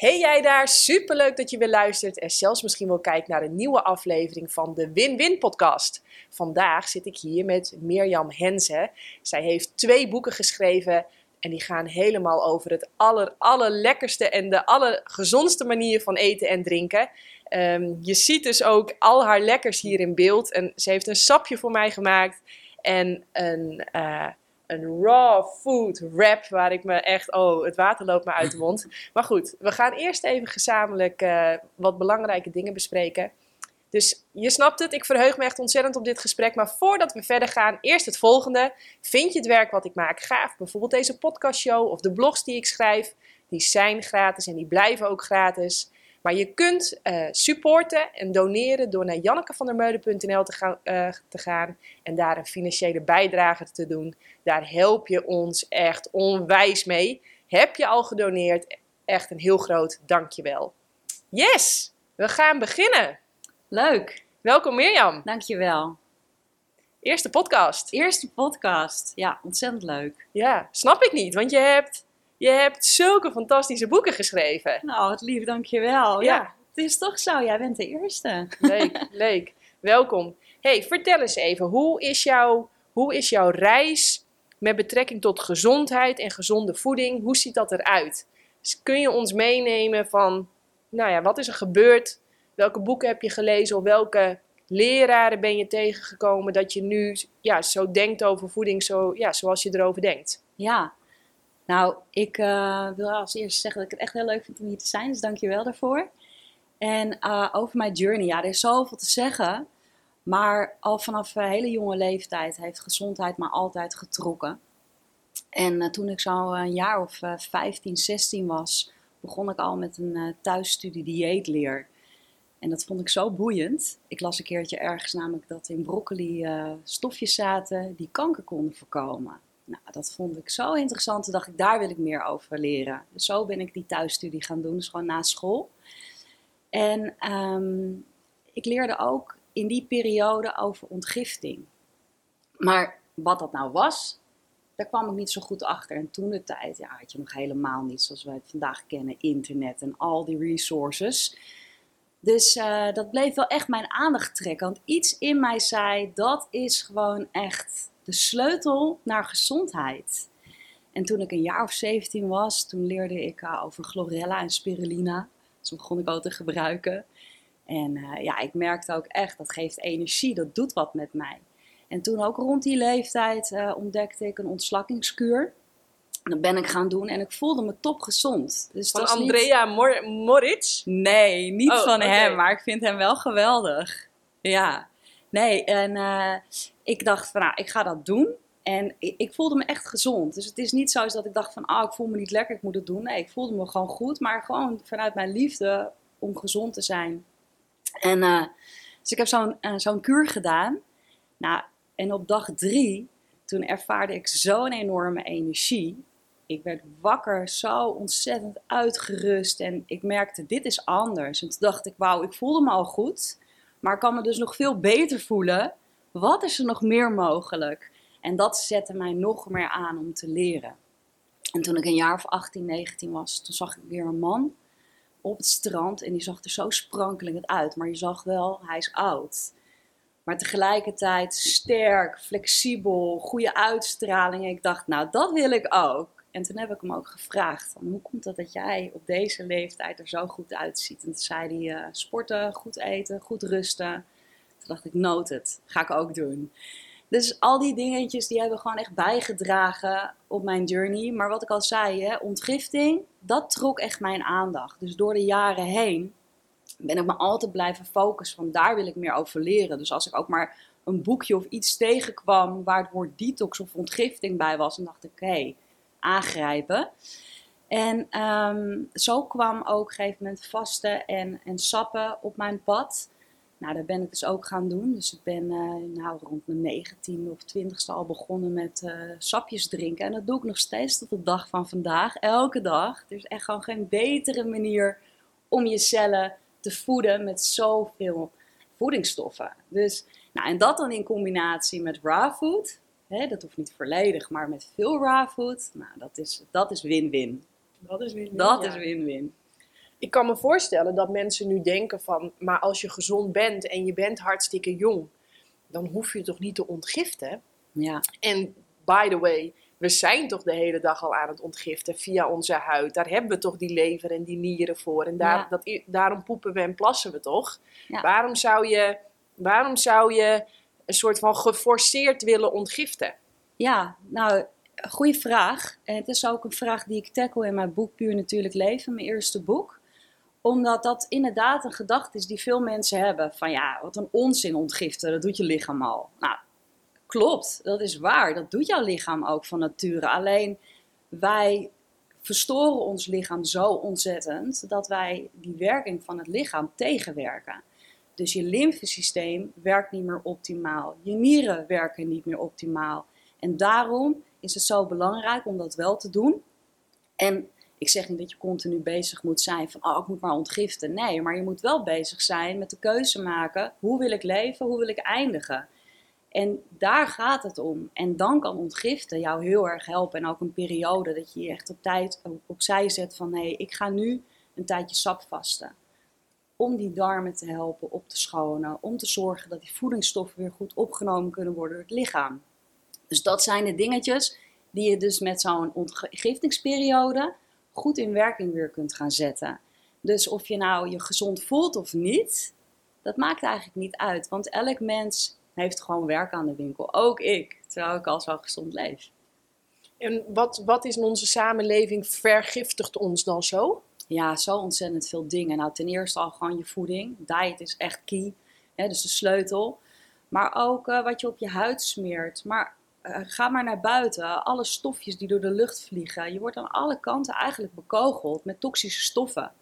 Hey jij daar, superleuk dat je weer luistert en zelfs misschien wel kijkt naar een nieuwe aflevering van de Win-Win podcast. Vandaag zit ik hier met Mirjam Henze. Zij heeft twee boeken geschreven en die gaan helemaal over het aller, allerlekkerste en de allergezondste manier van eten en drinken. Ehm, je ziet dus ook al haar lekkers hier in beeld en ze heeft een sapje voor mij gemaakt en een... eh, een raw food wrap waar ik me echt, oh, het water loopt me uit de mond. Maar goed, we gaan eerst even gezamenlijk eh, wat belangrijke dingen bespreken. Dus je snapt het, ik verheug me echt ontzettend op dit gesprek. Maar voordat we verder gaan, eerst het volgende. Vind je het werk wat ik maak gaaf? Bijvoorbeeld deze podcastshow of de blogs die ik schrijf. Die zijn gratis en die blijven ook gratis. Maar je kunt eh, supporten en doneren door naar jannekevandermeulen.nl te, gaan, eh, te gaan en daar een financiële bijdrage te doen. Daar help je ons echt onwijs mee. Heb je al gedoneerd? Echt een heel groot dankjewel. Yes, we gaan beginnen. Leuk, Welkom Mirjam. dankjewel. Eerste podcast. Eerste podcast. Ja, ontzettend leuk. Ja, snap ik niet, want je hebt, je hebt zulke fantastische boeken geschreven. Nou, wat lief, dankjewel. Ja. Ja, het is toch zo, jij bent de eerste. Leuk, leuk. Welkom. Hey, vertel eens even, hoe is, jouw, hoe is jouw reis met betrekking tot gezondheid en gezonde voeding? Hoe ziet dat eruit? Dus kun je ons meenemen van, nou ja, wat is er gebeurd? Welke boeken heb je gelezen of welke leraren ben je tegengekomen dat je nu ja, zo denkt over voeding zo, ja, zoals je erover denkt? Ja, nou, ik eh, wil als eerste zeggen dat ik het echt heel leuk vind om hier te zijn, dus dankjewel daarvoor. En eh, over mijn journey, ja, er is zoveel te zeggen. Maar al vanaf een hele jonge leeftijd heeft gezondheid me altijd getrokken. En eh, toen ik zo een jaar of eh 15, 16 was, begon ik al met een thuisstudie dieetleer. En dat vond ik zo boeiend. Ik las een keertje ergens namelijk dat in broccoli stofjes zaten die kanker konden voorkomen. Nou, dat vond ik zo interessant. Toen dacht ik, daar wil ik meer over leren. Dus zo ben ik die thuisstudie gaan doen, dus gewoon na school. En ehm, ik leerde ook in die periode over ontgifting. Maar wat dat nou was, daar kwam ik niet zo goed achter. En toen de tijd, ja, had je nog helemaal niet zoals wij het vandaag kennen, internet en al die resources. Dus eh, dat bleef wel echt mijn aandacht trekken. Want iets in mij zei, dat is gewoon echt de sleutel naar gezondheid. En toen ik een jaar of 17 was, toen leerde ik eh, over chlorella en spirulina. Dus begon ik ook te gebruiken. En eh, ja, ik merkte ook echt, dat geeft energie, dat doet wat met mij. En toen ook rond die leeftijd ontdekte ik een ontslakkingskuur. Dat ben ik gaan doen en ik voelde me topgezond. Dus Van is niet- Andrea Mor- Moritz? Nee, niet Oh, van hem, maar ik vind hem wel geweldig. Ja, nee, en eh, ik dacht van, nou, ik ga dat doen. En ik, ik voelde me echt gezond. Dus het is niet zo dat ik dacht van, ah, ik voel me niet lekker, ik moet het doen. Nee, ik voelde me gewoon goed, maar gewoon vanuit mijn liefde om gezond te zijn. En eh, dus ik heb zo'n eh, zo'n kuur gedaan. Nou, en op dag drie, toen ervaarde ik zo'n enorme energie. Ik werd wakker, zo ontzettend uitgerust. En ik merkte, dit is anders. En toen dacht ik, wauw, ik voelde me al goed. Maar ik kan me dus nog veel beter voelen. Wat is er nog meer mogelijk? En dat zette mij nog meer aan om te leren. En toen ik een jaar of 18, 19 was, toen zag ik weer een man op het strand. En die zag er zo sprankelend uit. Maar je zag wel, hij is oud. Maar tegelijkertijd sterk, flexibel, goede uitstraling. En ik dacht, nou, dat wil ik ook. En toen heb ik hem ook gevraagd: van, hoe komt het dat jij op deze leeftijd er zo goed uitziet? En toen zei hij: eh, sporten, goed eten, goed rusten. Toen dacht ik: noted, ga ik ook doen. Dus al die dingetjes die hebben gewoon echt bijgedragen op mijn journey. Maar wat ik al zei, ontgifting, dat trok echt mijn aandacht. Dus door de jaren heen ben ik me altijd blijven focussen van daar wil ik meer over leren. Dus als ik ook maar een boekje of iets tegenkwam waar het woord detox of ontgifting bij was, dan dacht ik, hé, aangrijpen. En ehm, zo kwam ook op een gegeven moment vasten en, en sappen op mijn pad. Nou, dat ben ik dus ook gaan doen. Dus ik ben eh, nou, rond mijn 19e of 20ste al begonnen met eh, sapjes drinken. En dat doe ik nog steeds tot de dag van vandaag. Elke dag. Er is echt gewoon geen betere manier om je cellen te voeden met zoveel voedingsstoffen. Dus, nou, en dat dan in combinatie met raw food. Hè, dat hoeft niet volledig, maar met veel raw food. Nou, dat is dat is win-win. Dat is weer Dat is win-win. Ik kan me voorstellen dat mensen nu denken van, maar als je gezond bent en je bent hartstikke jong, dan hoef je toch niet te ontgiften? Ja, En by the way, we zijn toch de hele dag al aan het ontgiften via onze huid. Daar hebben we toch die lever en die nieren voor. En daar, Ja. dat, daarom poepen we en plassen we toch? Ja. Waarom, zou je, waarom zou je een soort van geforceerd willen ontgiften? ja nou, goede vraag. En het is ook een vraag die ik tackle in mijn boek Puur Natuurlijk Leven, mijn eerste boek. Omdat dat inderdaad een gedachte is die veel mensen hebben. Van ja, wat een onzin ontgiften, dat doet je lichaam al. Nou, klopt, dat is waar. Dat doet jouw lichaam ook van nature. Alleen wij verstoren ons lichaam zo ontzettend dat wij die werking van het lichaam tegenwerken. Dus je lymfesysteem werkt niet meer optimaal. Je nieren werken niet meer optimaal. En daarom is het zo belangrijk om dat wel te doen. En ik zeg niet dat je continu bezig moet zijn van, oh, ik moet maar ontgiften. Nee, maar je moet wel bezig zijn met de keuze maken. Hoe wil ik leven? Hoe wil ik eindigen? En daar gaat het om. En dan kan ontgiften jou heel erg helpen. En ook een periode dat je je echt op tijd opzij zet van, hé, ik ga nu een tijdje sap vasten. Om die darmen te helpen op te schonen. Om te zorgen dat die voedingsstoffen weer goed opgenomen kunnen worden door het lichaam. Dus dat zijn de dingetjes die je dus met zo'n ontgiftingsperiode goed in werking weer kunt gaan zetten. Dus of je nou je gezond voelt of niet, dat maakt eigenlijk niet uit. Want elk mens heeft gewoon werk aan de winkel. Ook ik, terwijl ik al zo gezond leef. En wat, wat is in onze samenleving vergiftigt ons dan zo? Ja, zo ontzettend veel dingen. Nou, ten eerste al gewoon je voeding. Diet is echt key, hè, dus de sleutel. Maar ook eh, wat je op je huid smeert. Maar eh, ga maar naar buiten. Alle stofjes die door de lucht vliegen. Je wordt aan alle kanten eigenlijk bekogeld met toxische stoffen.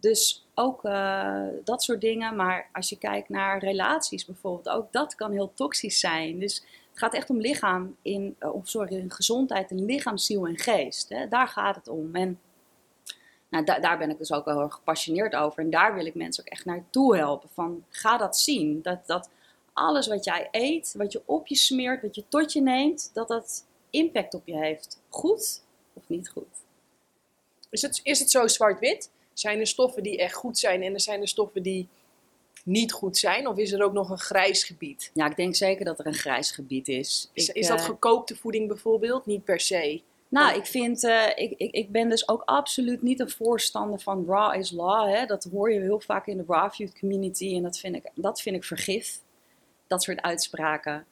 Dus ook eh, dat soort dingen. Maar als je kijkt naar relaties bijvoorbeeld, ook dat kan heel toxisch zijn. Dus het gaat echt om lichaam, in, of sorry, in gezondheid in lichaam, ziel en geest. Hè? Daar gaat het om. En nou, da- daar ben ik dus ook wel heel erg gepassioneerd over. En daar wil ik mensen ook echt naartoe helpen. Van, ga dat zien. Dat, dat alles wat jij eet, wat je op je smeert, wat je tot je neemt, dat dat impact op je heeft. Goed of niet goed? Is het, is het zo zwart-wit? Zijn er stoffen die echt goed zijn en er zijn er stoffen die niet goed zijn? Of is er ook nog een grijs gebied? Ja, ik denk zeker dat er een grijs gebied is. Is, Ik, is dat eh, gekookte voeding bijvoorbeeld? Niet per se. Nou, ik vind, eh, ik, ik, ik ben dus ook absoluut niet een voorstander van raw is law. Hè. Dat hoor je heel vaak in de raw food community en dat vind ik, dat vind ik vergif. Dat soort uitspraken.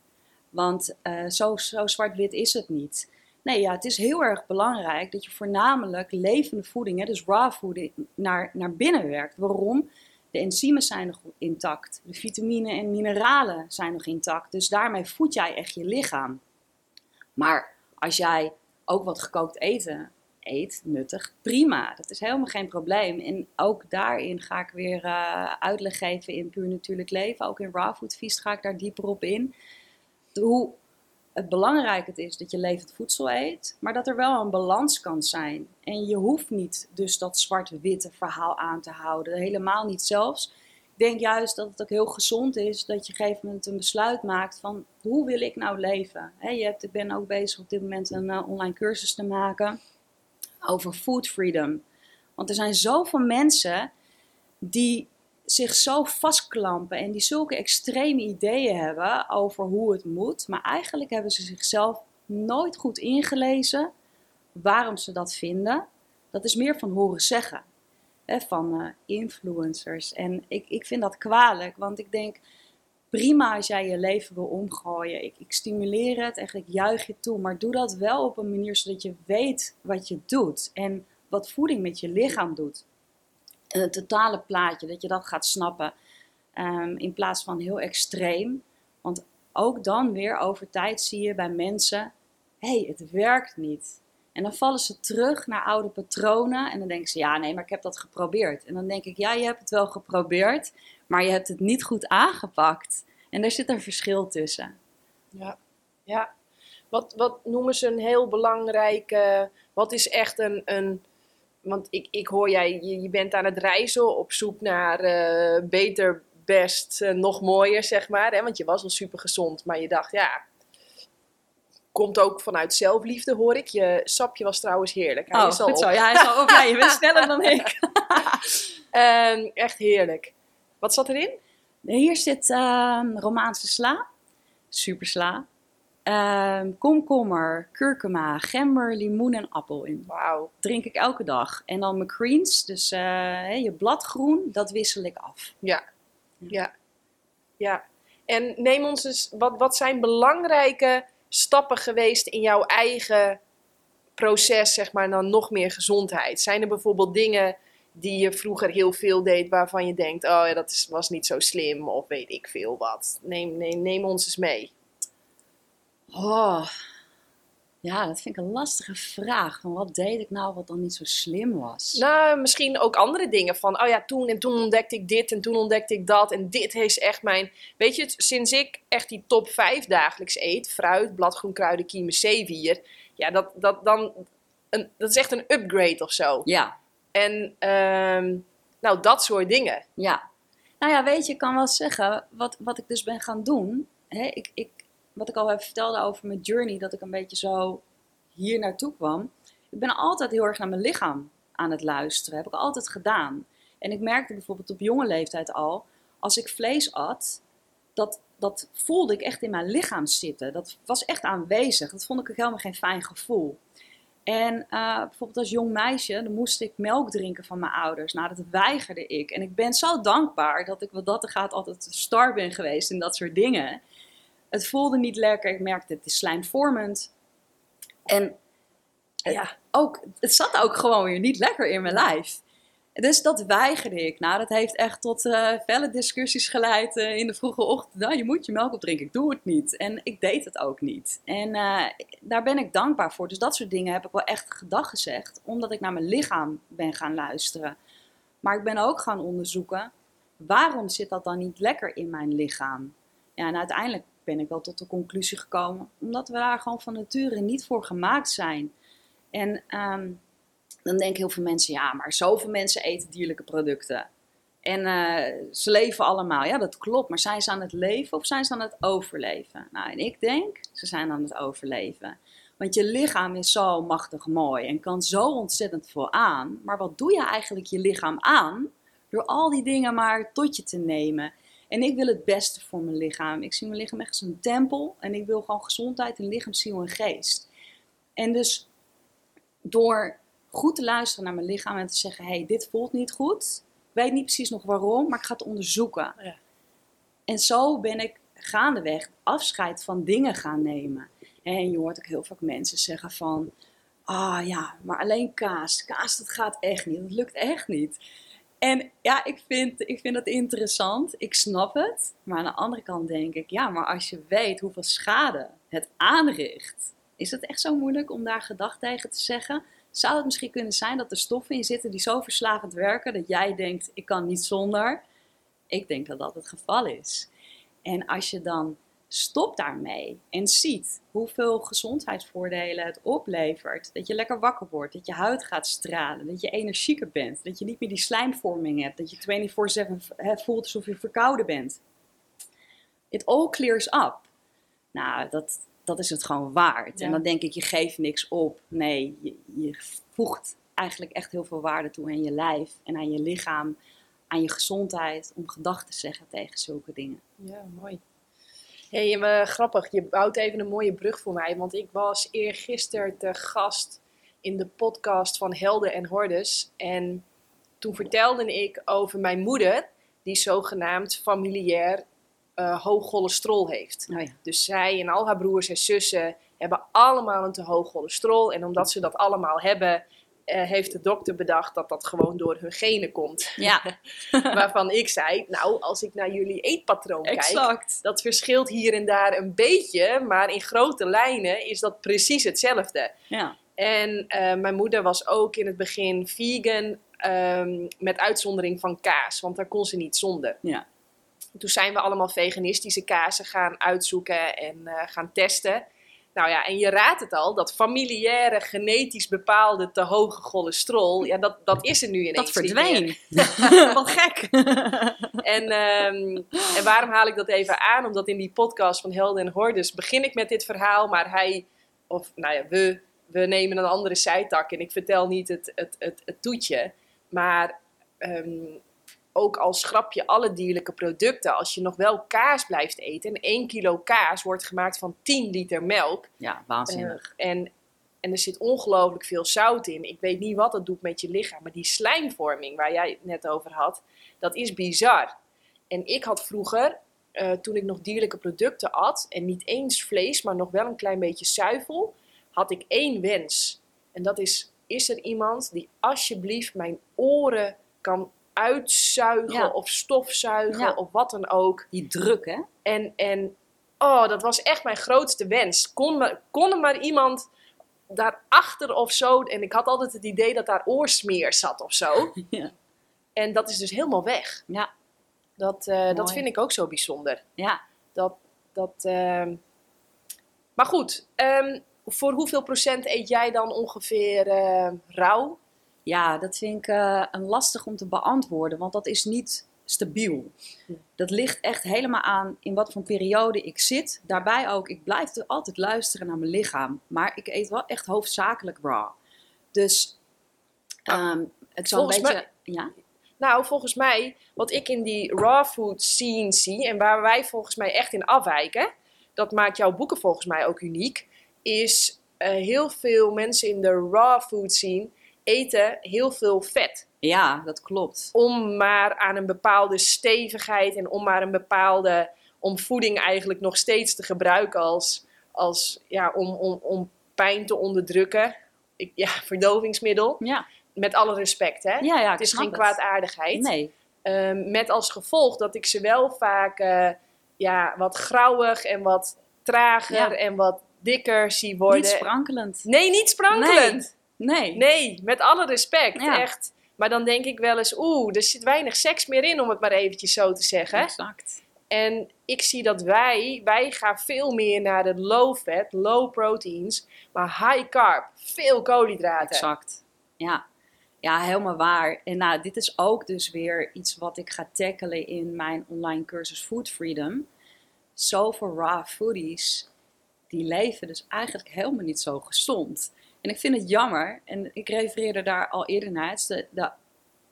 Want eh, zo, zo zwart-wit is het niet. Nee, ja, het is heel erg belangrijk dat je voornamelijk levende voeding, hè, dus raw voeding, naar, naar binnen werkt. Waarom? De enzymen zijn nog intact. De vitamine en mineralen zijn nog intact. Dus daarmee voed jij echt je lichaam. Maar als jij ook wat gekookt eten eet, nuttig, prima. Dat is helemaal geen probleem. En ook daarin ga ik weer eh, uitleg geven in Puur Natuurlijk Leven. Ook in Raw Food Feast ga ik daar dieper op in. Hoe het belangrijk het is dat je levend voedsel eet, maar dat er wel een balans kan zijn. En je hoeft niet dus dat zwart-witte verhaal aan te houden. Helemaal niet zelfs. Denk juist dat het ook heel gezond is dat je op een gegeven moment een besluit maakt van hoe wil ik nou leven? Je hebt, ik ben ook bezig op dit moment een eh, online cursus te maken over food freedom. Want er zijn zoveel mensen die zich zo vastklampen en die zulke extreme ideeën hebben over hoe het moet. Maar eigenlijk hebben ze zichzelf nooit goed ingelezen waarom ze dat vinden. Dat is meer van horen zeggen. Van eh, influencers. En ik, ik vind dat kwalijk, want ik denk prima als jij je leven wil omgooien. Ik, ik stimuleer het, echt, ik juich je toe. Maar doe dat wel op een manier zodat je weet wat je doet. En wat voeding met je lichaam doet. En het totale plaatje, dat je dat gaat snappen. Ehm, in plaats van heel extreem. Want ook dan weer over tijd zie je bij mensen: hé, hey, het werkt niet. En dan vallen ze terug naar oude patronen. En dan denken ze: ja, nee, maar ik heb dat geprobeerd. En dan denk ik: ja, je hebt het wel geprobeerd, maar je hebt het niet goed aangepakt. En daar zit een verschil tussen. Ja. ja. Wat, wat noemen ze een heel belangrijke. Wat is echt een. een want ik, ik hoor jij, je, je bent aan het reizen op zoek naar eh, beter, best, eh, nog mooier, zeg maar. Hè? Want je was al super gezond, maar je dacht, ja, komt ook vanuit zelfliefde, hoor ik. Je sapje was trouwens heerlijk. Hij oh, is al goed op. zo. Ja, hij is al op. Ja, je bent sneller dan ik. Ehm, echt heerlijk. Wat zat erin? Hier zit ehm, Romaanse sla. Super sla. Ehm, komkommer, kurkuma, gember, limoen en appel in. Wauw. Drink ik elke dag. En dan mijn greens, dus eh, je bladgroen, dat wissel ik af. Ja. Ja. Ja. En neem ons eens, wat, wat zijn belangrijke stappen geweest in jouw eigen proces, zeg maar, dan nog meer gezondheid? Zijn er bijvoorbeeld dingen die je vroeger heel veel deed, waarvan je denkt, oh ja, dat is, was niet zo slim, of weet ik veel wat? Neem, neem, neem ons eens mee. Oh, ja, dat vind ik een lastige vraag. Van wat deed ik nou wat dan niet zo slim was? Nou, misschien ook andere dingen van, oh ja, toen en toen ontdekte ik dit en toen ontdekte ik dat en dit is echt mijn... Weet je, sinds ik echt die top 5 dagelijks eet, fruit, bladgroen, kruiden, kiemen, zeewier, ja, dat, dat, dan, een, dat is echt een upgrade of zo. Ja, En, ehm, nou, dat soort dingen. ja. Nou ja, weet je, ik kan wel zeggen, wat, wat ik dus ben gaan doen. Hè, ik, ik, wat ik al even vertelde over mijn journey, dat ik een beetje zo hier naartoe kwam. Ik ben altijd heel erg naar mijn lichaam aan het luisteren. Heb ik altijd gedaan. En ik merkte bijvoorbeeld op jonge leeftijd al, als ik vlees at, dat, dat voelde ik echt in mijn lichaam zitten. Dat was echt aanwezig. Dat vond ik helemaal geen fijn gevoel. En eh, bijvoorbeeld als jong meisje, dan moest ik melk drinken van mijn ouders. Nou, dat weigerde ik. En ik ben zo dankbaar dat ik wat dat er gaat altijd star ben geweest en dat soort dingen. Het voelde niet lekker. Ik merkte, het is slijmvormend. En Ja. ook, het zat ook gewoon weer niet lekker in mijn lijf. Dus dat weigerde ik. Nou, dat heeft echt tot eh, felle discussies geleid eh, in de vroege ochtend. Nou, je moet je melk opdrinken. Ik doe het niet. En ik deed het ook niet. En eh, daar ben ik dankbaar voor. Dus dat soort dingen heb ik wel echt gedag gezegd. Omdat ik naar mijn lichaam ben gaan luisteren. Maar ik ben ook gaan onderzoeken. Waarom zit dat dan niet lekker in mijn lichaam? Ja, en uiteindelijk ben ik wel tot de conclusie gekomen. Omdat we daar gewoon van nature niet voor gemaakt zijn. En ehm, dan denken heel veel mensen, ja, maar zoveel mensen eten dierlijke producten. En eh, ze leven allemaal. Ja, dat klopt. Maar zijn ze aan het leven of zijn ze aan het overleven? Nou, en ik denk, ze zijn aan het overleven. Want je lichaam is zo machtig mooi en kan zo ontzettend veel aan. Maar wat doe je eigenlijk je lichaam aan? Door al die dingen maar tot je te nemen. En ik wil het beste voor mijn lichaam. Ik zie mijn lichaam echt als een tempel. En ik wil gewoon gezondheid in lichaam, ziel en geest. En dus door goed te luisteren naar mijn lichaam en te zeggen: hé, hey, dit voelt niet goed. Ik weet niet precies nog waarom, maar ik ga het onderzoeken. Ja. En zo ben ik gaandeweg afscheid van dingen gaan nemen. En je hoort ook heel vaak mensen zeggen van... Ah ja, maar alleen kaas. Kaas, dat gaat echt niet. Dat lukt echt niet. En ja, ik vind, ik vind dat interessant. Ik snap het. Maar aan de andere kant denk ik... Ja, maar als je weet hoeveel schade het aanricht... Is het echt zo moeilijk om daar gedacht tegen te zeggen? Zou het misschien kunnen zijn dat er stoffen in zitten die zo verslavend werken... dat jij denkt, ik kan niet zonder? Ik denk dat dat het geval is. En als je dan stopt daarmee en ziet hoeveel gezondheidsvoordelen het oplevert, dat je lekker wakker wordt, dat je huid gaat stralen, dat je energieker bent, dat je niet meer die slijmvorming hebt, dat je 24/7 hè, voelt alsof je verkouden bent. It all clears up. Nou, dat, dat is het gewoon waard. Ja. En dan denk ik, je geeft niks op. Nee, je, je voegt eigenlijk echt heel veel waarde toe aan je lijf en aan je lichaam, aan je gezondheid, om gedachten te zeggen tegen zulke dingen. Ja, mooi. Hé, hey, grappig. Je bouwt even een mooie brug voor mij. Want ik was eergisteren te gast in de podcast van Helden en Hordes. En toen vertelde ik over mijn moeder, die zogenaamd familiair eh, hoog cholesterol heeft. Oh ja. Dus zij en al haar broers en zussen hebben allemaal een te hoog cholesterol. En omdat ze dat allemaal hebben, eh, heeft de dokter bedacht dat dat gewoon door hun genen komt. Ja, Waarvan ik zei, nou, als ik naar jullie eetpatroon kijk, exact. dat verschilt hier en daar een beetje, maar in grote lijnen is dat precies hetzelfde. Ja. En eh, mijn moeder was ook in het begin vegan, ehm, met uitzondering van kaas, want daar kon ze niet zonder. Ja. Toen zijn we allemaal veganistische kazen gaan uitzoeken en eh, gaan testen. Nou ja, en je raadt het al, dat familiaire, genetisch bepaalde te hoge cholesterol, ja, dat, dat is er nu ineens Dat verdween. Wat gek. En, ehm, en waarom haal ik dat even aan? Omdat in die podcast van Helden en Hordes begin ik met dit verhaal, maar hij of nou ja, we, we nemen een andere zijtak en ik vertel niet het, het, het, het toetje. Maar ehm, ook al schrap je alle dierlijke producten, als je nog wel kaas blijft eten. En 1 kilo kaas wordt gemaakt van 10 liter melk. Ja, waanzinnig. Eh, en, en er zit ongelooflijk veel zout in. Ik weet niet wat dat doet met je lichaam. Maar die slijmvorming waar jij het net over had, dat is bizar. En ik had vroeger, eh, toen ik nog dierlijke producten at, en niet eens vlees, maar nog wel een klein beetje zuivel, had ik één wens. En dat is, is er iemand die alsjeblieft mijn oren kan uitzuigen Ja. of stofzuigen Ja. of wat dan ook. Die druk, hè? En, en oh, dat was echt mijn grootste wens. Kon, maar, kon er maar iemand daarachter of zo. En ik had altijd het idee dat daar oorsmeer zat of zo. Ja. En dat is dus helemaal weg. Ja. Dat, eh, dat vind ik ook zo bijzonder. Ja. Dat, dat, ehm, Maar goed, ehm, voor hoeveel procent eet jij dan ongeveer eh, rauw? Ja, dat vind ik eh, een lastig om te beantwoorden, want dat is niet stabiel. Dat ligt echt helemaal aan in wat voor periode ik zit. Daarbij ook, ik blijf altijd luisteren naar mijn lichaam. Maar ik eet wel echt hoofdzakelijk raw. Dus ehm, het zal een beetje... mij- Ja? Nou, volgens mij, wat ik in die raw food scene zie en waar wij volgens mij echt in afwijken, dat maakt jouw boeken volgens mij ook uniek, is eh, heel veel mensen in de raw food scene eten heel veel vet. ja, dat klopt. Om maar aan een bepaalde stevigheid en om maar een bepaalde, om voeding eigenlijk nog steeds te gebruiken als, als ja, om, om, om pijn te onderdrukken. Ik, ja, verdovingsmiddel. Ja, Met alle respect, hè? ja, ja het is geen het. kwaadaardigheid. Nee, Ehm, met als gevolg dat ik ze wel vaak eh, ja, wat grauwig en wat trager Ja. en wat dikker zie worden. niet sprankelend. nee, niet sprankelend. Nee. Nee, met alle respect. Ja. Echt. Maar dan denk ik wel eens, oeh, er zit weinig seks meer in, om het maar eventjes zo te zeggen. Exact. En ik zie dat wij, wij gaan veel meer naar de low fat, low proteins, maar high carb, veel koolhydraten. Exact. Ja. ja, helemaal waar. En nou, dit is ook dus weer iets wat ik ga tackelen in mijn online cursus Food Freedom. Zoveel raw foodies, die leven dus eigenlijk helemaal niet zo gezond. En ik vind het jammer, en ik refereerde daar al eerder naar, het is de, de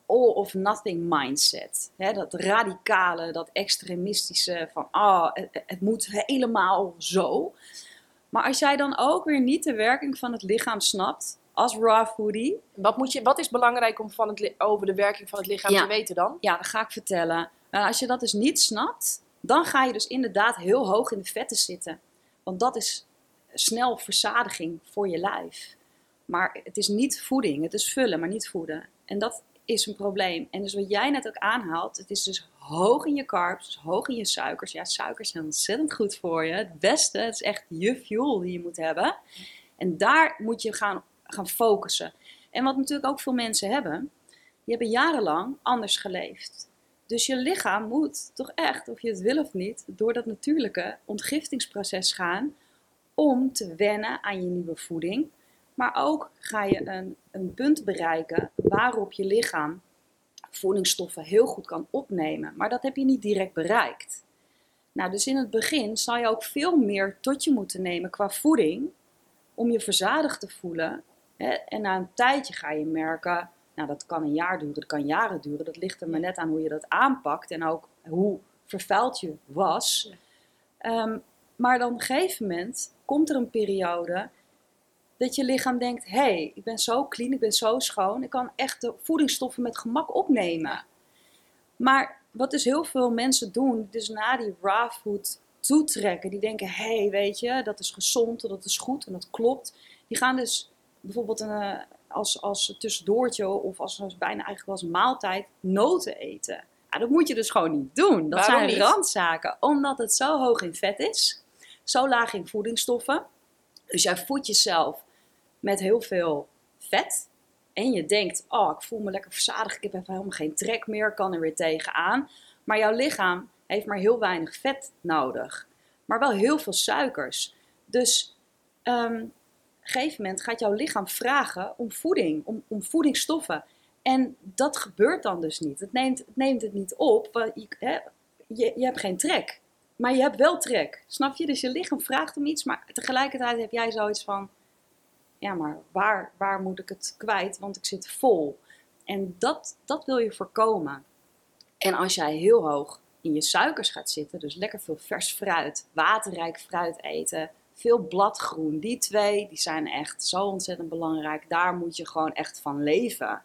all of nothing mindset. Dat radicale, dat extremistische van, ah, het, het moet helemaal zo. Maar als jij dan ook weer niet de werking van het lichaam snapt, als raw foodie, Wat, moet je, wat is belangrijk om van het, over de werking van het lichaam Ja. te weten dan? ja, dat ga ik vertellen. Als je dat dus niet snapt, dan ga je dus inderdaad heel hoog in de vetten zitten. Want dat is snel verzadiging voor je lijf. Maar het is niet voeding, het is vullen, maar niet voeden. En dat is een probleem. En dus wat jij net ook aanhaalt, het is dus hoog in je carbs, dus hoog in je suikers. Ja, suikers zijn ontzettend goed voor je. Het beste, het is echt je fuel die je moet hebben. En daar moet je gaan, gaan focussen. En wat natuurlijk ook veel mensen hebben, die hebben jarenlang anders geleefd. Dus je lichaam moet toch echt, of je het wil of niet, door dat natuurlijke ontgiftingsproces gaan om te wennen aan je nieuwe voeding. Maar ook ga je een, een punt bereiken waarop je lichaam voedingsstoffen heel goed kan opnemen. Maar dat heb je niet direct bereikt. Nou, dus in het begin zal je ook veel meer tot je moeten nemen qua voeding om je verzadigd te voelen. Hè? En na een tijdje ga je merken, nou dat kan een jaar duren, dat kan jaren duren. Dat ligt er maar net aan hoe je dat aanpakt en ook hoe vervuild je was. Ehm, maar dan op een gegeven moment komt er een periode dat je lichaam denkt: hé, hey, ik ben zo clean, ik ben zo schoon, ik kan echt de voedingsstoffen met gemak opnemen. Maar wat dus heel veel mensen doen, dus na die raw food toetrekken, die denken: hé, hey, weet je, dat is gezond, dat is goed en dat klopt. Die gaan dus bijvoorbeeld een, eh, als, als tussendoortje of als, als bijna eigenlijk als maaltijd noten eten. Ja, dat moet je dus gewoon niet doen. Dat Waarom zijn niet? randzaken, omdat het zo hoog in vet is, zo laag in voedingsstoffen. Dus jij voedt jezelf met heel veel vet. En je denkt, oh, ik voel me lekker verzadigd, ik heb helemaal geen trek meer, kan er weer tegenaan. Maar jouw lichaam heeft maar heel weinig vet nodig. Maar wel heel veel suikers. Dus ehm, op een gegeven moment gaat jouw lichaam vragen om voeding, om, om voedingsstoffen. En dat gebeurt dan dus niet. Het neemt het, neemt het niet op, want je, hè, je, je hebt geen trek. maar je hebt wel trek. Snap je? Dus je lichaam vraagt om iets, maar tegelijkertijd heb jij zoiets van: ja, maar waar, waar moet ik het kwijt? Want ik zit vol. En dat, dat wil je voorkomen. En als jij heel hoog in je suikers gaat zitten, dus lekker veel vers fruit, waterrijk fruit eten, veel bladgroen, die twee, die zijn echt zo ontzettend belangrijk. Daar moet je gewoon echt van leven.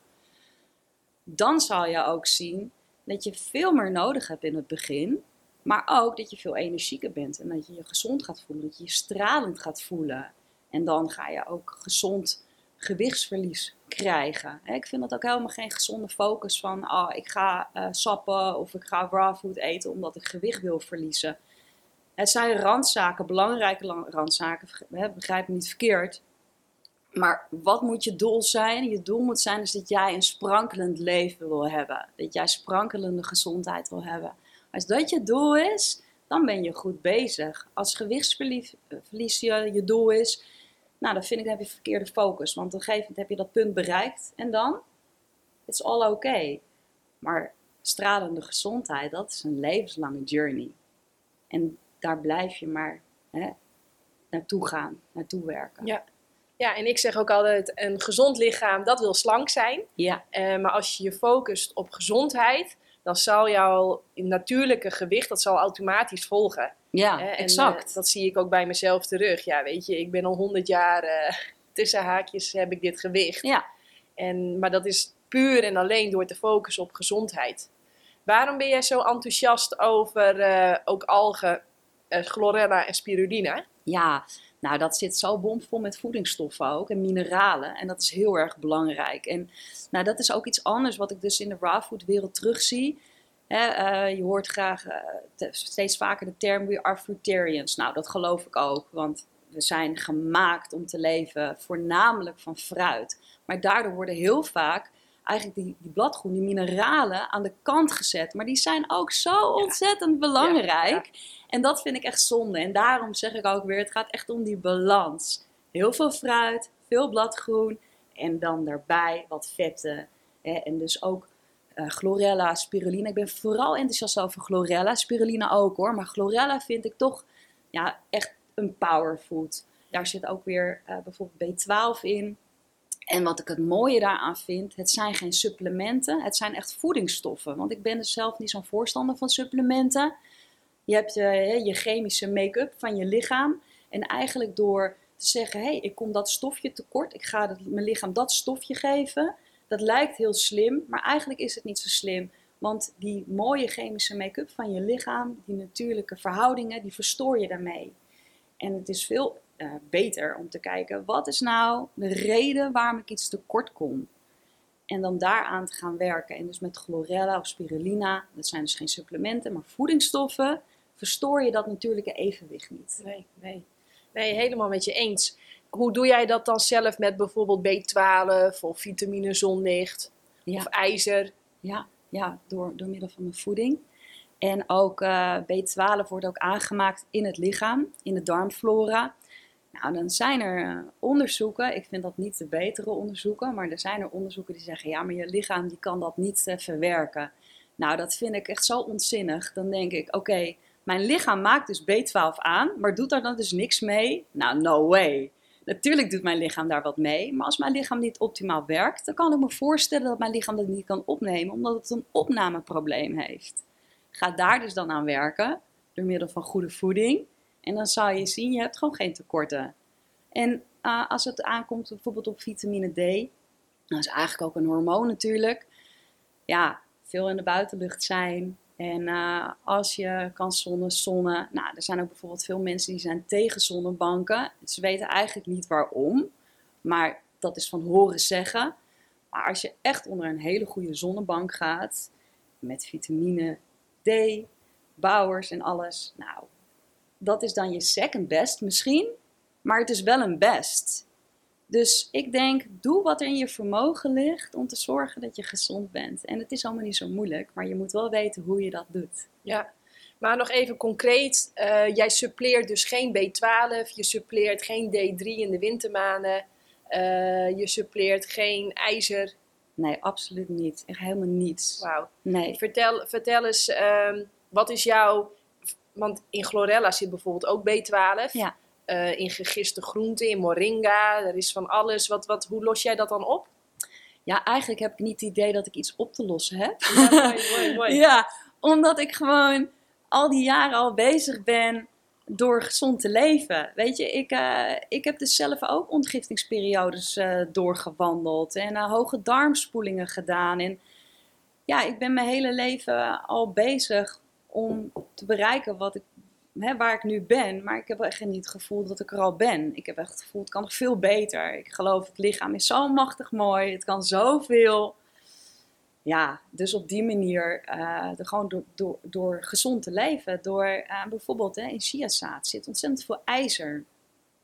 Dan zal je ook zien dat je veel meer nodig hebt in het begin, maar ook dat je veel energieker bent en dat je je gezond gaat voelen, dat je je stralend gaat voelen. En dan ga je ook gezond gewichtsverlies krijgen. Ik vind dat ook helemaal geen gezonde focus van oh, ik ga uh, sappen of ik ga raw food eten omdat ik gewicht wil verliezen. Het zijn randzaken, belangrijke randzaken, begrijp me niet verkeerd. Maar wat moet je doel zijn? Je doel moet zijn is dat jij een sprankelend leven wil hebben. Dat jij sprankelende gezondheid wil hebben. Als dat je doel is, dan ben je goed bezig. Als gewichtsverlies je, je doel is, nou, dan vind ik, dat heb je verkeerde focus. Want op een gegeven moment heb je dat punt bereikt en dan, it's all okay. Maar stralende gezondheid, dat is een levenslange journey. En daar blijf je maar hè, naartoe gaan, naartoe werken. Ja. ja, en ik zeg ook altijd, een gezond lichaam, dat wil slank zijn. Ja. Uh, maar als je je focust op gezondheid, dan zal jouw natuurlijke gewicht, dat zal automatisch volgen. Ja, en, exact. Uh, dat zie ik ook bij mezelf terug. Ja, weet je, ik ben al honderd jaar uh, tussen haakjes heb ik dit gewicht. Ja. En, maar dat is puur en alleen door te focussen op gezondheid. Waarom ben jij zo enthousiast over uh, ook algen, chlorella en spirulina? Ja, nou dat zit zo bomvol met voedingsstoffen ook en mineralen. En dat is heel erg belangrijk. En nou, dat is ook iets anders wat ik dus in de raw food wereld terugzie. Uh, je hoort graag uh, steeds vaker de term we are fruitarians. Nou, dat geloof ik ook, want we zijn gemaakt om te leven voornamelijk van fruit. Maar daardoor worden heel vaak eigenlijk die, die bladgroen, die mineralen aan de kant gezet. Maar die zijn ook zo ontzettend belangrijk. En dat vind ik echt zonde. En daarom zeg ik ook weer, het gaat echt om die balans. Heel veel fruit, veel bladgroen en dan daarbij wat vetten. En dus ook chlorella, spirulina. Ik ben vooral enthousiast over chlorella, spirulina ook hoor. Maar chlorella vind ik toch ja, echt een powerfood. Daar zit ook weer uh, bijvoorbeeld B12 in. En wat ik het mooie daaraan vind, het zijn geen supplementen, het zijn echt voedingsstoffen. Want ik ben dus zelf niet zo'n voorstander van supplementen. Je hebt je, je chemische make-up van je lichaam. En eigenlijk door te zeggen, hé, hey, ik kom dat stofje tekort, ik ga mijn lichaam dat stofje geven. Dat lijkt heel slim, maar eigenlijk is het niet zo slim. Want die mooie chemische make-up van je lichaam, die natuurlijke verhoudingen, die verstoor je daarmee. En het is veel uh, beter om te kijken, wat is nou de reden waarom ik iets tekort kom? En dan daaraan te gaan werken. En dus met chlorella of spirulina, dat zijn dus geen supplementen, maar voedingsstoffen, verstoor je dat natuurlijke evenwicht niet. Nee, nee. Nee, helemaal met je eens. Hoe doe jij dat dan zelf met bijvoorbeeld B12 of vitamine zonlicht of ijzer? Ja, ja door, door middel van de voeding. En ook uh, B12 wordt ook aangemaakt in het lichaam, in de darmflora. Nou, dan zijn er eh, onderzoeken, ik vind dat niet de betere onderzoeken, maar er zijn er onderzoeken die zeggen, ja, maar je lichaam die kan dat niet uh, verwerken. Nou, dat vind ik echt zo onzinnig. Dan denk ik, oké, mijn lichaam maakt dus B12 aan, maar doet daar dan dus niks mee? Nou, no way. Natuurlijk doet mijn lichaam daar wat mee, maar als mijn lichaam niet optimaal werkt, dan kan ik me voorstellen dat mijn lichaam dat niet kan opnemen, omdat het een opnameprobleem heeft. Ga daar dus dan aan werken, door middel van goede voeding. En dan zal je zien, je hebt gewoon geen tekorten. En uh, als het aankomt bijvoorbeeld op vitamine D, dat is eigenlijk ook een hormoon natuurlijk. Ja, veel in de buitenlucht zijn. En uh, als je kan zonnen, zonnen. Nou, er zijn ook bijvoorbeeld veel mensen die zijn tegen zonnebanken. Ze weten eigenlijk niet waarom. Maar dat is van horen zeggen. Maar als je echt onder een hele goede zonnebank gaat, met vitamine D, bouwers en alles. Nou, dat is dan je second best misschien, maar het is wel een best. Dus ik denk, doe wat er in je vermogen ligt om te zorgen dat je gezond bent. En het is allemaal niet zo moeilijk, maar je moet wel weten hoe je dat doet. Ja, maar nog even concreet, uh, jij suppleert dus geen B12, je suppleert geen D3 in de wintermaanden, uh, je suppleert geen ijzer. Nee, absoluut niet. Echt helemaal niets. Wauw. Nee. Vertel, vertel eens, um, wat is jouw want in chlorella zit bijvoorbeeld ook B12. Ja. Eh, in gegiste groenten, in moringa, er is van alles. Wat, wat, hoe los jij dat dan op? Ja, eigenlijk heb ik niet het idee dat ik iets op te lossen heb. Ja, mooi, mooi, mooi. Ja, omdat ik gewoon al die jaren al bezig ben door gezond te leven. Weet je, ik, eh, ik heb dus zelf ook ontgiftingsperiodes eh, doorgewandeld en hoge darmspoelingen gedaan. En ja, ik ben mijn hele leven al bezig om te bereiken wat ik, waar ik nu ben. Maar ik heb echt niet het gevoel dat ik er al ben. Ik heb echt het gevoel, het kan nog veel beter. Ik geloof, het lichaam is zo machtig mooi. Het kan zoveel ja, dus op die manier, eh, gewoon door, door, gezond te leven, door eh, bijvoorbeeld hè, in chiazaad zit ontzettend veel ijzer.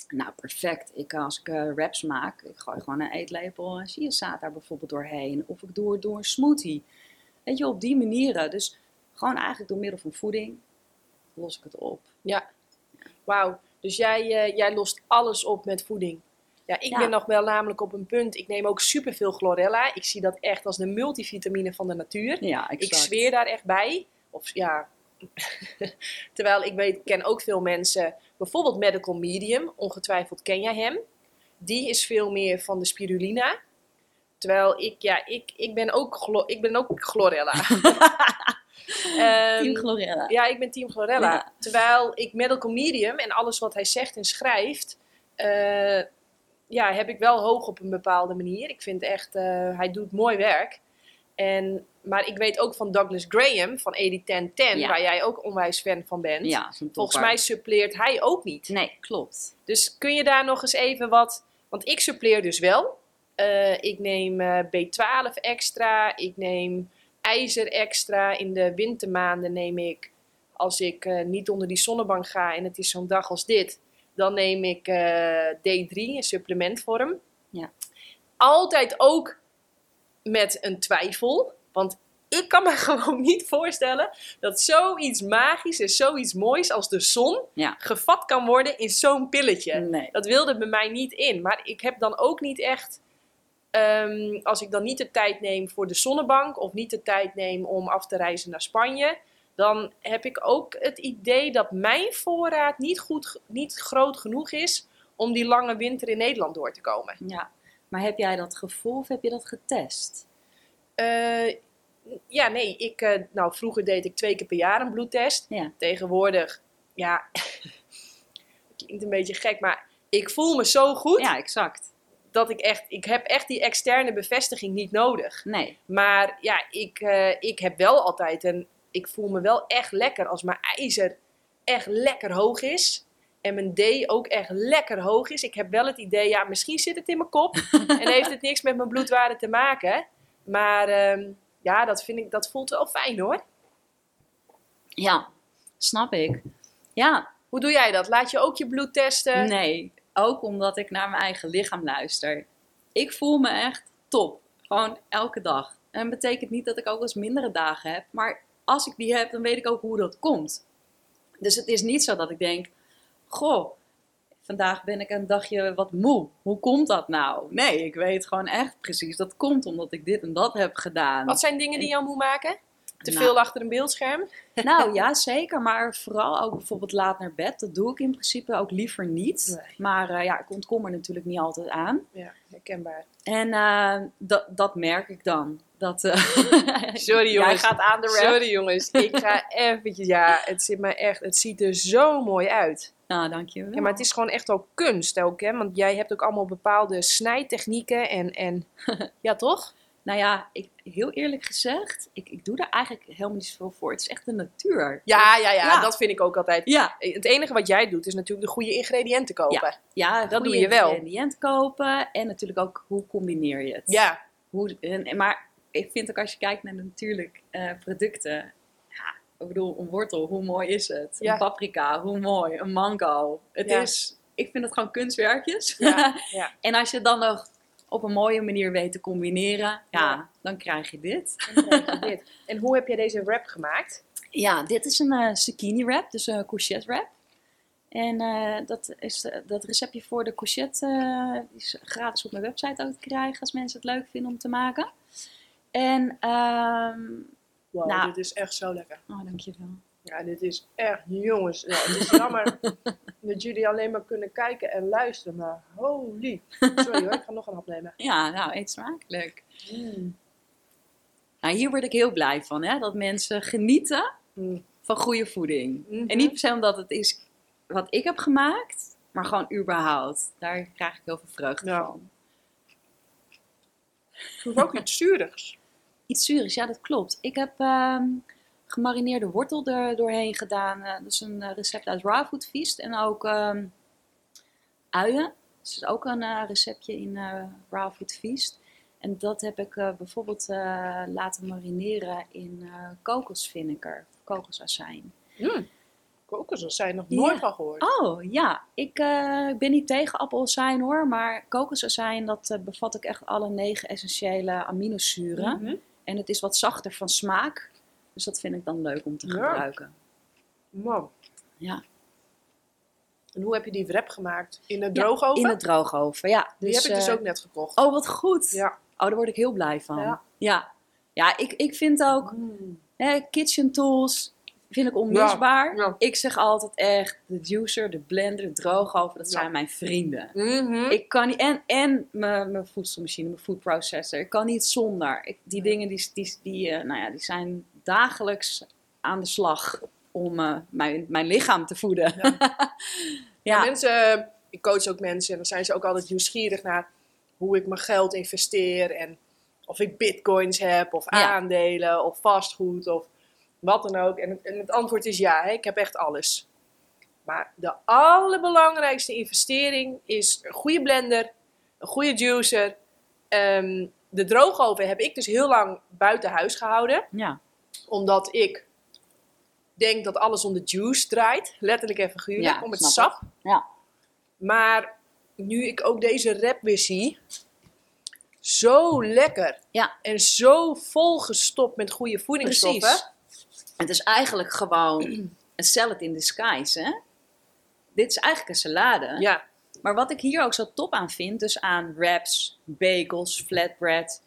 Nou, perfect. Ik, als ik uh, wraps maak, ik gooi gewoon een eetlepel chiazaad daar bijvoorbeeld doorheen. Of ik doe door een smoothie. Weet je, op die manieren. Dus gewoon eigenlijk door middel van voeding los ik het op. Ja, wauw. Dus jij, jij lost alles op met voeding? Ja, ik Ja. ben nog wel namelijk op een punt. Ik neem ook superveel chlorella. Ik zie dat echt als de multivitamine van de natuur. Ja, Ik zweer daar echt bij. Of ja. Terwijl ik weet, ik ken ook veel mensen, bijvoorbeeld Medical Medium, ongetwijfeld ken jij hem. Die is veel meer van de spirulina. Terwijl ik, ja, ik, ik ben ook, ik ben ook chlorella. Ehm, Team Chlorella. ja, ik ben team Chlorella. Ja. Terwijl ik medical medium en alles wat hij zegt en schrijft, eh, ja, heb ik wel hoog op een bepaalde manier. Ik vind echt, eh, hij doet mooi werk. En, maar ik weet ook van Douglas Graham van 80-10-10, Ja. waar jij ook onwijs fan van bent. Ja, Volgens mij suppleert hij ook niet. Nee, klopt. Dus kun je daar nog eens even wat... Want ik suppleer dus wel. Eh, ik neem eh, B12 extra. Ik neem ijzer extra. In de wintermaanden neem ik... Als ik eh, niet onder die zonnebank ga en het is zo'n dag als dit... Dan neem ik eh, D3 in supplementvorm. Ja. Altijd ook met een twijfel. Want ik kan me gewoon niet voorstellen dat zoiets magisch en zoiets moois als de zon Ja. gevat kan worden in zo'n pilletje. Nee. Dat wilde bij mij niet in. Maar ik heb dan ook niet echt. Ehm, als ik dan niet de tijd neem voor de zonnebank of niet de tijd neem om af te reizen naar Spanje, dan heb ik ook het idee dat mijn voorraad niet, goed, niet groot genoeg is om die lange winter in Nederland door te komen. Ja. Maar heb jij dat gevoel of heb je dat getest? Eh, ja, nee, ik, eh, nou, vroeger deed ik twee keer per jaar een bloedtest. Ja. Tegenwoordig, ja, klinkt een beetje gek, maar ik voel me zo goed. Ja, exact. Dat ik echt, ik heb echt die externe bevestiging niet nodig. Nee. Maar ja, ik, eh, ik heb wel altijd en ik voel me wel echt lekker als mijn ijzer echt lekker hoog is. En mijn D ook echt lekker hoog is. Ik heb wel het idee, ja, misschien zit het in mijn kop en heeft het niks met mijn bloedwaarde te maken. Maar ehm, ja, dat, vind ik, dat voelt wel fijn hoor. Ja, snap ik. Ja, Hoe doe jij dat? Laat je ook je bloed testen? nee. Ook omdat ik naar mijn eigen lichaam luister. Ik voel me echt top. Gewoon elke dag. En dat betekent niet dat ik ook eens mindere dagen heb. Maar als ik die heb, dan weet ik ook hoe dat komt. Dus het is niet zo dat ik denk... Goh, vandaag ben ik een dagje wat moe. Hoe komt dat nou? Nee, ik weet gewoon echt precies. Dat komt omdat ik dit en dat heb gedaan. Wat zijn dingen die je moet maken? Te Nou. veel achter een beeldscherm? Nou ja, zeker. Maar vooral ook bijvoorbeeld laat naar bed. Dat doe ik in principe ook liever niet. Nee. Maar eh, ja, ik ontkom er natuurlijk niet altijd aan. Ja, herkenbaar. En eh, dat, dat merk ik dan. Dat, eh, Sorry Jij jongens. gaat aan de rap. Sorry jongens, ik ga eventjes, ja, het zit me echt, het ziet er zo mooi uit. Nou, dankjewel. Ja, maar het is gewoon echt ook kunst ook, hè, want jij hebt ook allemaal bepaalde snijtechnieken en, en ja toch? Nou ja, ik, heel eerlijk gezegd, ik, ik doe daar eigenlijk helemaal niet zoveel voor. Het is echt de natuur. Ja, ja, ja, Ja. dat vind ik ook altijd. Ja, Het enige wat jij doet is natuurlijk de goede ingrediënten kopen. ja Dat doe je wel. ingrediënten kopen. En natuurlijk ook hoe combineer je het. Ja, Hoe, en, maar ik vind ook als je kijkt naar de natuurlijk eh, producten. Ja, ik bedoel, een wortel, hoe mooi is het? Ja. Een paprika, hoe mooi? Een mango. Het Ja. is, ik vind het gewoon kunstwerkjes. ja, ja. en als je dan nog op een mooie manier weet te combineren, ja, dan krijg je dit. Dan krijg je dit. En hoe heb jij deze wrap gemaakt? Ja, dit is een eh, zucchini wrap, dus een courgette wrap. En eh, dat, is, eh, dat receptje voor de courgette is gratis op mijn website ook te krijgen als mensen het leuk vinden om te maken. En, ehm Wow, Nou. dit is echt zo lekker. oh dankjewel. Ja, dit is echt, jongens. Ja, het is jammer dat jullie alleen maar kunnen kijken en luisteren. Maar holy. Sorry hoor, ik ga nog een hap nemen. Ja, nou, eet smakelijk. Mm. Nou, hier word ik heel blij van, hè? dat mensen genieten Mm. van goede voeding. Mhm. En niet per se omdat het is wat ik heb gemaakt, maar gewoon überhaupt. Daar krijg ik heel veel vreugde Ja. van. Ik ook iets zuurigs. Iets zuurigs, ja, dat klopt. Ik heb ehm, gemarineerde wortel er doorheen gedaan. eh, dat is een eh, recept uit Raw Food Feast. En ook ehm, uien. Dat is ook een eh, receptje in Raw Food Feast. En dat heb ik bijvoorbeeld laten marineren in eh kokosvinegar, kokosazijn. Mm. Kokosazijn zijn nog nooit Ja. van gehoord. Oh ja, ik ben niet tegen appelazijn hoor, maar kokosazijn dat bevat ook echt alle negen essentiële aminozuren. Mhm. En het is wat zachter van smaak, dus dat vind ik dan leuk om te Ja. gebruiken. Man. Ja. En hoe heb je die wrap gemaakt? In de droogoven? In het droogoven, ja. Die Dus, heb ik dus eh, ook net gekocht. Oh, wat goed. Ja. Oh, daar word ik heel blij van. Ja. Ja, ja. ik, ik vind ook Mm. hè, kitchen tools vind ik onmisbaar. Ja, ja. Ik zeg altijd echt, de juicer, de blender, de droogoven, dat zijn mijn vrienden. Mhm. Ik kan niet, en, en mijn, mijn voedselmachine, mijn food processor. Ik kan niet zonder. Ik, die dingen die, die, die, eh, nou ja, die zijn dagelijks aan de slag om eh, mijn, mijn lichaam te voeden. Ja. Ja, Mensen, ik coach ook mensen en dan zijn ze ook altijd nieuwsgierig naar hoe ik mijn geld investeer en of ik bitcoins heb of Ja. aandelen of vastgoed of wat dan ook. En, het- en het antwoord is ja, hè, ik heb echt alles. Maar de allerbelangrijkste investering is een goede blender, een goede juicer. Ehm, de droogoven heb ik dus heel lang buiten huis gehouden ja, omdat ik denk dat alles om de juice draait. Letterlijk en figuurlijk. Ja, om het sap. Ja. Maar nu ik ook deze rap weer zie. Zo lekker. Ja. En zo volgestopt met goede voedingsstoffen. precies. Het is eigenlijk gewoon een salad in disguise, hè? Dit is eigenlijk een salade. Ja. Maar wat ik hier ook zo top aan vind, dus aan wraps, bagels, flatbread.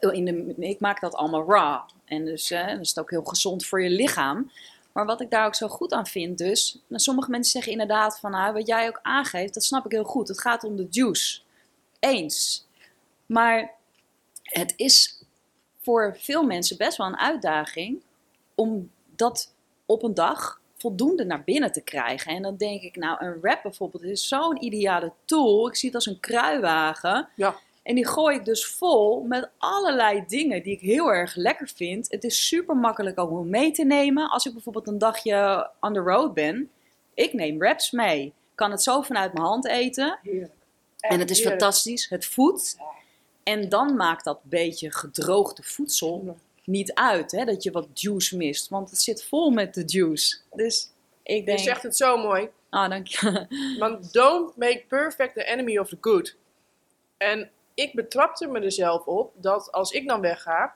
Eh, In ik maak dat allemaal raw. En dus eh, dan is het ook heel gezond voor je lichaam. Maar wat ik daar ook zo goed aan vind, dus. Nou, sommige mensen zeggen inderdaad van, nou, wat jij ook aangeeft, dat snap ik heel goed. Het gaat om de juice. Eens. Maar het is voor veel mensen best wel een uitdaging om dat op een dag voldoende naar binnen te krijgen. En dan denk ik, nou, een wrap bijvoorbeeld is zo'n ideale tool. Ik zie het als een kruiwagen. Ja. En die gooi ik dus vol met allerlei dingen die ik heel erg lekker vind. Het is super makkelijk ook om mee te nemen. Als ik bijvoorbeeld een dagje on the road ben, ik neem wraps mee. Ik kan het zo vanuit mijn hand eten. Heerlijk. En het is Heerlijk. fantastisch. Het voedt. Ja. En dan maakt dat beetje gedroogde voedsel niet uit. Hè? Dat je wat juice mist. Want het zit vol met de juice. Dus ik Je denk... zegt het zo mooi. Ah, dank je. Want don't make perfect the enemy of the good. En ik betrapte me er zelf op dat als ik dan wegga,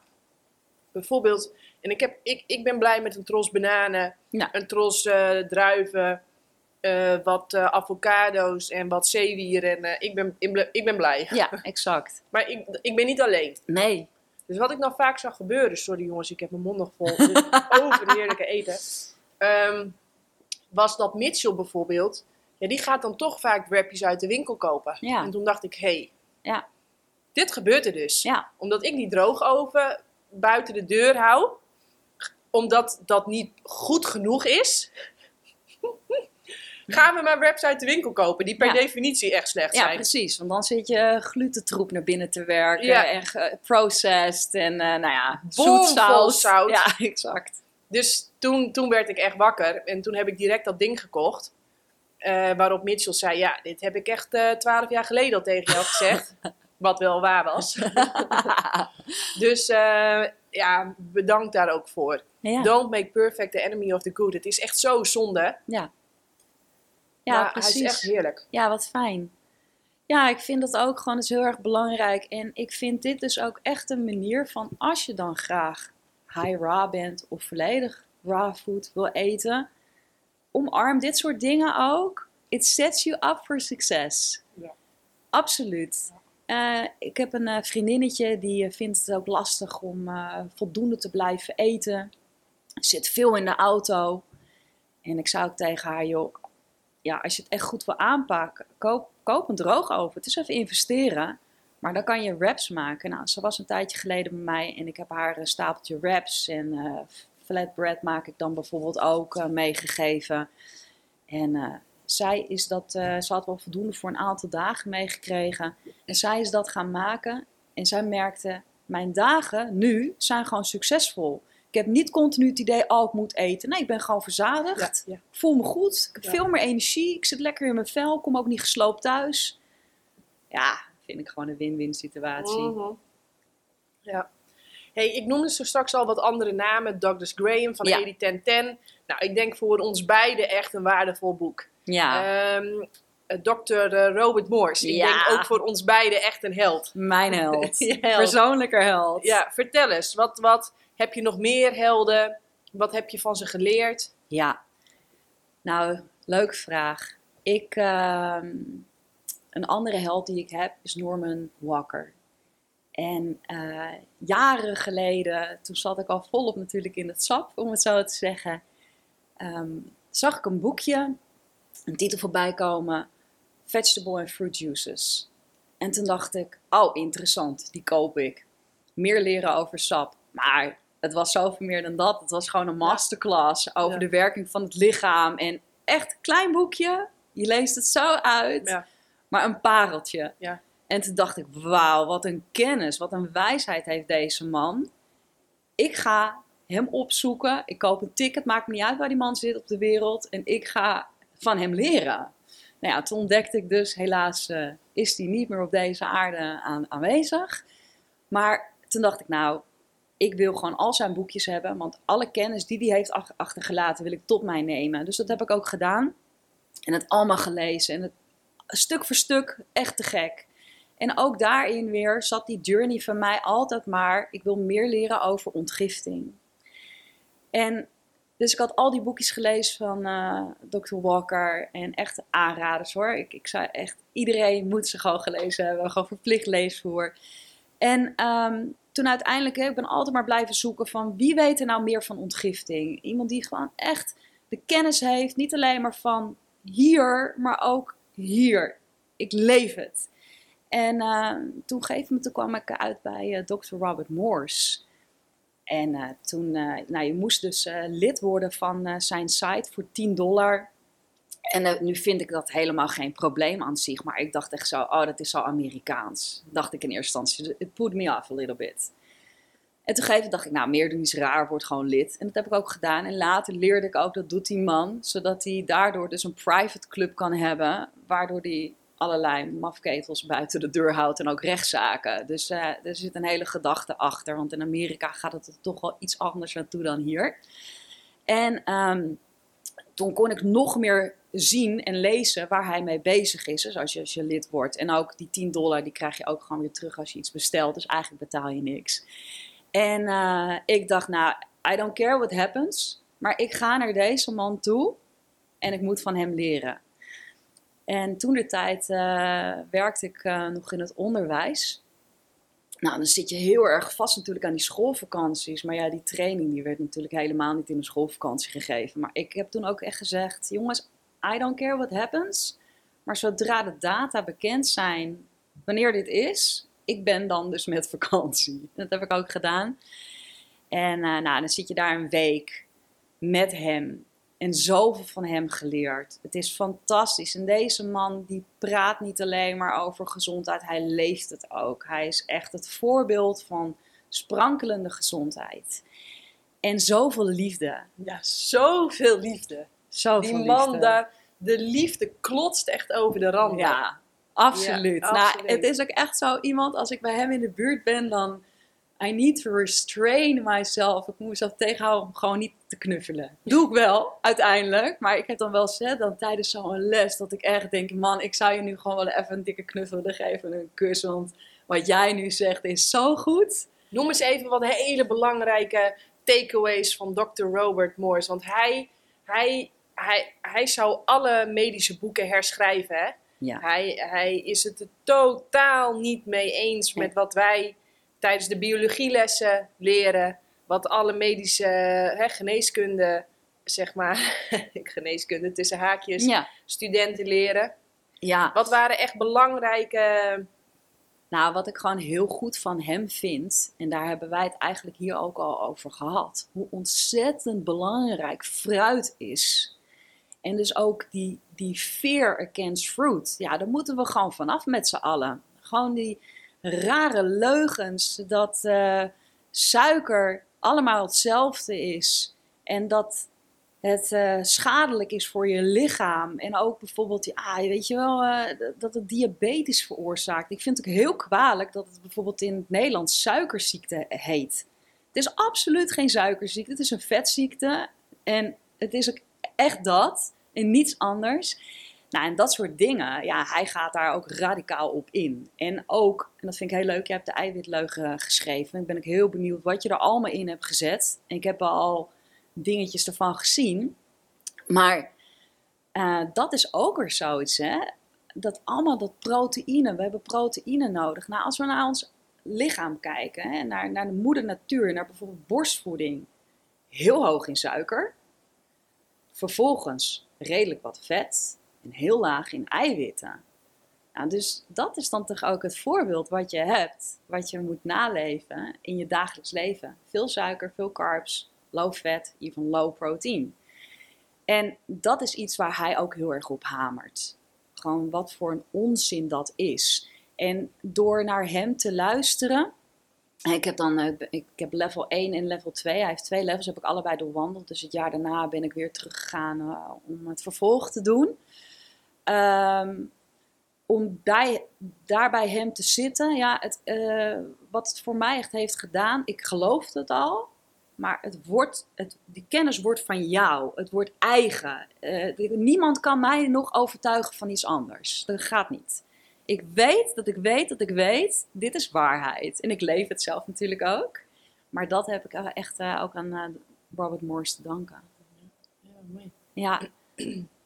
bijvoorbeeld, en ik, heb, ik, ik ben blij met een tros bananen, Ja. een tros eh, druiven, eh, wat eh, avocado's en wat zeewier. En ik, ben, ik, ben- ik ben blij. Ja, exact. Maar ik, ik ben niet alleen. Nee. Dus wat ik dan vaak zag gebeuren, sorry jongens, ik heb mijn mond nog vol, dus over heerlijke eten, ehm, was dat Mitchell bijvoorbeeld, ja, die gaat dan toch vaak wrapjes uit de winkel kopen. Ja. En toen dacht ik, hé, hey, Ja. Dit gebeurt er dus. Ja. Omdat ik die droogoven buiten de deur hou, omdat dat niet goed genoeg is, gaan we maar wraps uit de winkel kopen, die per Ja. definitie echt slecht Ja, zijn. precies. Want dan zit je glutentroep naar binnen te werken. Ja. En processed. En eh, nou ja, zoetzout. zout. Ja, exact. Dus toen, toen werd ik echt wakker en toen heb ik direct dat ding gekocht. Eh, waarop Mitchell zei, ja, dit heb ik echt eh, twaalf jaar geleden al tegen jou gezegd. Wat wel waar was. dus eh, ja, bedankt daar ook voor. ja. Don't make perfect the enemy of the good. Het is echt zo zonde. ja. Ja, maar precies. hij is echt heerlijk. Ja, wat fijn. Ja, ik vind dat ook gewoon dus heel erg belangrijk. En ik vind dit dus ook echt een manier van als je dan graag high raw bent of volledig raw food wil eten, omarm dit soort dingen ook. It sets you up for success. Ja. Absoluut. Eh, ik heb een eh, vriendinnetje die eh, vindt het ook lastig om voldoende te blijven eten. zit veel in de auto. En ik zou ook tegen haar, joh, ja, als je het echt goed wil aanpakken, koop, koop een droog over. Het is even investeren. Maar dan kan je wraps maken. Nou, ze was een tijdje geleden bij mij en ik heb haar een stapeltje wraps en flatbread maak ik dan bijvoorbeeld ook meegegeven. En zij is dat, ze had wel voldoende voor een aantal dagen meegekregen. En zij is dat gaan maken en zij merkte, mijn dagen nu zijn gewoon succesvol. Ik heb niet continu het idee, oh, ik moet eten. Nee, ik ben gewoon verzadigd. Ja, ja. Ik voel me goed. Ik heb ja. veel meer energie. Ik zit lekker in mijn vel. Kom ook niet gesloopt thuis. Ja, vind ik gewoon een win-win situatie. Mm -hmm. Ja. Hey, ik noemde zo straks al wat andere namen. Douglas Graham van ja. 80-10-10. Nou, ik denk voor ons beiden echt een waardevol boek. Ja. Um, Dr. Robert Morse. Ik Ja. denk ook voor ons beiden echt een held. Mijn held. Persoonlijke held. Ja, vertel eens. Wat, wat heb je nog meer helden? Wat heb je van ze geleerd? Ja. Nou, leuke vraag. Ik, ehm, een andere held die ik heb is Norman Walker. En eh, jaren geleden, toen zat ik al volop natuurlijk in het sap, om het zo te zeggen, ehm, zag ik een boekje, een titel voorbij komen, Vegetable and Fruit Juices. En toen dacht ik, oh interessant, die koop ik. Meer leren over sap. Maar het was zoveel meer dan dat. Het was gewoon een masterclass over Ja. de werking van het lichaam. En echt een klein boekje. Je leest het zo uit. Ja. Maar een pareltje. Ja. En toen dacht ik, wauw, wat een kennis, wat een wijsheid heeft deze man. Ik ga hem opzoeken. Ik koop een ticket, maakt me niet uit waar die man zit op de wereld. En ik ga van hem leren. Nou ja, toen ontdekte ik dus, helaas eh, is hij niet meer op deze aarde aan, aanwezig. Maar toen dacht ik, nou, ik wil gewoon al zijn boekjes hebben. Want alle kennis die hij heeft ach- achtergelaten, wil ik tot mij nemen. Dus dat heb ik ook gedaan. En het allemaal gelezen. En het, stuk voor stuk echt te gek. En ook daarin weer zat die journey van mij altijd maar, ik wil meer leren over ontgifting. En dus ik had al die boekjes gelezen van eh, Dr. Walker en echt aanraders hoor. Ik, ik zei echt, iedereen moet ze gewoon gelezen hebben, gewoon verplicht leesvoer. En ehm, toen uiteindelijk, ik ben altijd maar blijven zoeken van wie weet er nou meer van ontgifting. Iemand die gewoon echt de kennis heeft, niet alleen maar van hier, maar ook hier. Ik leef het. En uh, toen, moment, toen kwam ik uit bij uh, Dr. Robert Morse. En uh, toen, nou, je moest dus lid worden van zijn site voor 10 dollar. En nu vind ik dat helemaal geen probleem aan zich. Maar ik dacht echt zo, oh, dat is zo Amerikaans. Dacht ik in eerste instantie. It put me off a little bit. En toen gegeven dacht ik, nou, meer doen is raar, word gewoon lid. En dat heb ik ook gedaan. En later leerde ik ook, dat doet die man. Zodat hij daardoor dus een private club kan hebben. Waardoor hij allerlei mafketels buiten de deur houdt en ook rechtszaken. Dus uh, er zit een hele gedachte achter. Want in Amerika gaat het er toch wel iets anders naartoe dan hier. En um, toen kon ik nog meer zien en lezen waar hij mee bezig is. Dus als je, lid wordt. En ook die 10 dollar, die krijg je ook gewoon weer terug als je iets bestelt. Dus eigenlijk betaal je niks. En uh, ik dacht, nou, I don't care what happens. Maar ik ga naar deze man toe en ik moet van hem leren. En toen de tijd uh, werkte ik uh, nog in het onderwijs. Nou, dan zit je heel erg vast natuurlijk aan die schoolvakanties. Maar ja, die training die werd natuurlijk helemaal niet in een schoolvakantie gegeven. Maar ik heb toen ook echt gezegd, jongens, I don't care what happens. Maar zodra de data bekend zijn wanneer dit is, ik ben dan dus met vakantie. Dat heb ik ook gedaan. En uh, nou, dan zit je daar een week met hem. En zoveel van hem geleerd. Het is fantastisch. En deze man die praat niet alleen maar over gezondheid, hij leeft het ook. Hij is echt het voorbeeld van sprankelende gezondheid. En zoveel liefde. Ja, zoveel liefde. Zoveel Die man liefde. daar, de liefde klotst echt over de rand. Ja, absoluut. Ja, nou, absoluut. het is ook echt zo iemand, als ik bij hem in de buurt ben, dan... I need to restrain myself. Ik moet mezelf tegenhouden om gewoon niet te knuffelen. Doe ik wel, uiteindelijk. Maar ik heb dan wel gezegd, dan tijdens zo'n les, dat ik echt denk, man, ik zou je nu gewoon wel even een dikke knuffel geven en een kus. Want wat jij nu zegt is zo goed. Noem eens even wat hele belangrijke takeaways van Dr. Robert Morse. Want hij, hij, hij, hij zou alle medische boeken herschrijven. Hè? Ja. Hij, hij is het er totaal niet mee eens met wat wij tijdens de biologielessen leren. wat alle medische hè, geneeskunde, zeg maar, geneeskunde tussen haakjes, Ja. studenten leren. ja. Wat waren echt belangrijke. Nou, wat ik gewoon heel goed van hem vind, en daar hebben wij het eigenlijk hier ook al over gehad, hoe ontzettend belangrijk fruit is. En dus ook die, die fear against fruit. Ja, daar moeten we gewoon vanaf met z'n allen. Gewoon die rare leugens dat eh, suiker allemaal hetzelfde is. En dat het eh, schadelijk is voor je lichaam. En ook bijvoorbeeld, ja, weet je wel, eh, dat het diabetes veroorzaakt. Ik vind het ook heel kwalijk dat het bijvoorbeeld in het Nederlands suikerziekte heet. Het is absoluut geen suikerziekte, het is een vetziekte. En het is ook echt dat en niets anders. Nou, en dat soort dingen, ja, hij gaat daar ook radicaal op in. En ook, en dat vind ik heel leuk, je hebt de eiwitleugen geschreven. Ik ben ik heel benieuwd wat je er allemaal in hebt gezet. En ik heb al dingetjes ervan gezien. Maar eh, dat is ook weer zoiets, hè. Dat allemaal dat proteïne, we hebben proteïne nodig. Nou, als we naar ons lichaam kijken, hè, naar, naar de moeder natuur, naar bijvoorbeeld borstvoeding, heel hoog in suiker. Vervolgens redelijk wat vet heel laag in eiwitten. Nou, dus dat is dan toch ook het voorbeeld wat je hebt, wat je moet naleven in je dagelijks leven. Veel suiker, veel carbs, low fat, even low protein. En dat is iets waar hij ook heel erg op hamert. Gewoon wat voor een onzin dat is. En door naar hem te luisteren. Ik heb dan eh, ik heb level 1 en level 2. Hij heeft twee levels, heb ik allebei doorwandeld. Dus het jaar daarna ben ik weer teruggegaan uh, om het vervolg te doen. Um, om bij, daar bij hem te zitten, ja, het, uh, wat het voor mij echt heeft gedaan, ik geloofde het al, maar het wordt, het, die kennis wordt van jou, het wordt eigen. Uh, niemand kan mij nog overtuigen van iets anders. Dat gaat niet. Ik weet dat ik weet dat ik weet, dit is waarheid. En ik leef het zelf natuurlijk ook. Maar dat heb ik echt uh, ook aan Robert Morris te danken. Ja, mooi. Ja.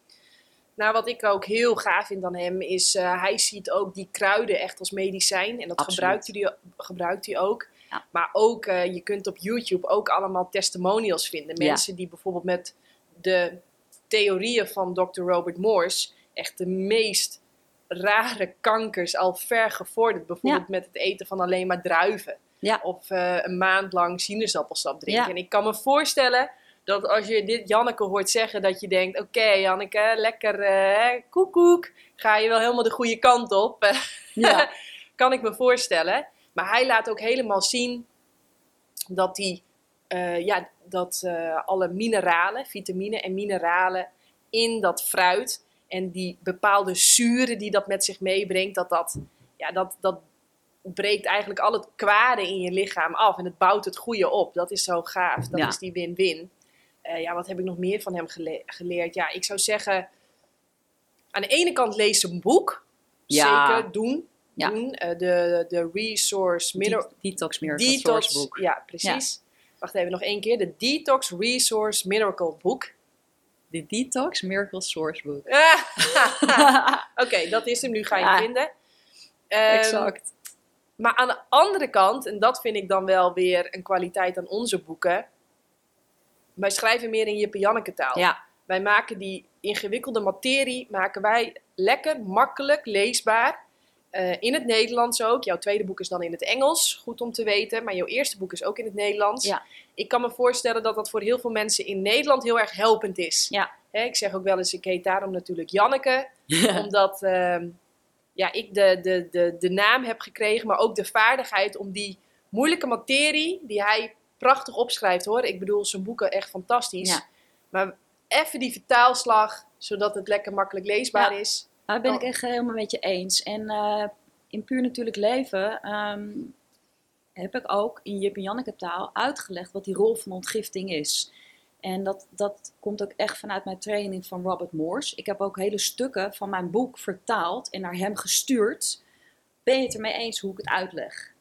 Nou, wat ik ook heel gaaf vind aan hem is, uh, hij ziet ook die kruiden echt als medicijn. En dat gebruikt hij, gebruikt hij ook. Ja. Maar ook, uh, je kunt op YouTube ook allemaal testimonials vinden. Mensen Ja. die bijvoorbeeld met de theorieën van Dr. Robert Morse echt de meest rare kankers al ver gevorderd. Bijvoorbeeld met het eten van alleen maar druiven. Of uh, een maand lang sinaasappelsap drinken. En ik kan me voorstellen dat als je dit Janneke hoort zeggen, dat je denkt: Oké, okay, Janneke, lekker uh, koekoek. Ga je wel helemaal de goede kant op? Ja. kan ik me voorstellen. Maar hij laat ook helemaal zien dat, die, uh, ja, dat uh, alle mineralen, vitamine en mineralen in dat fruit en die bepaalde zuren die dat met zich meebrengt, dat dat, ja, dat, dat breekt eigenlijk al het kwade in je lichaam af en het bouwt het goede op. Dat is zo gaaf. Dat Ja. is die win-win. Uh, ja, wat heb ik nog meer van hem gele geleerd? Ja, ik zou zeggen, aan de ene kant lees een boek. Ja. Zeker doen. Ja. doen. Uh, de, de Resource. De- Detox Miracle Detox, Source Book. ja, precies. Wacht even, nog één keer. De Detox Resource Miracle Book. De Detox Miracle Source Book. Oké, dat is hem. Nu ga je Ja. vinden. Ehm, exact. Maar aan de andere kant, en dat vind ik dan wel weer een kwaliteit aan onze boeken. Wij schrijven meer in Jip en Janneke taal. Ja, Wij maken die ingewikkelde materie maken wij lekker, makkelijk, leesbaar. Eh, in het Nederlands ook. Jouw tweede boek is dan in het Engels, goed om te weten. Maar jouw eerste boek is ook in het Nederlands. Ja. Ik kan me voorstellen dat dat voor heel veel mensen in Nederland heel erg helpend is. Ja. Hè, ik zeg ook wel eens, ik heet daarom natuurlijk Janneke. Omdat ehm, ja, ik de, de, de, de naam heb gekregen, maar ook de vaardigheid om die moeilijke materie, die hij prachtig opschrijft hoor. Ik bedoel, zijn boeken echt fantastisch. Ja. Maar even die vertaalslag, zodat het lekker makkelijk leesbaar Ja. is. daar ben Oh. ik echt helemaal met je eens. En eh, in Puur Natuurlijk Leven ehm, heb ik ook in Jip en Janneke taal uitgelegd wat die rol van ontgifting is. En dat, dat komt ook echt vanuit mijn training van Robert Morse. Ik heb ook hele stukken van mijn boek vertaald en naar hem gestuurd. Ben je het ermee eens hoe ik het uitleg?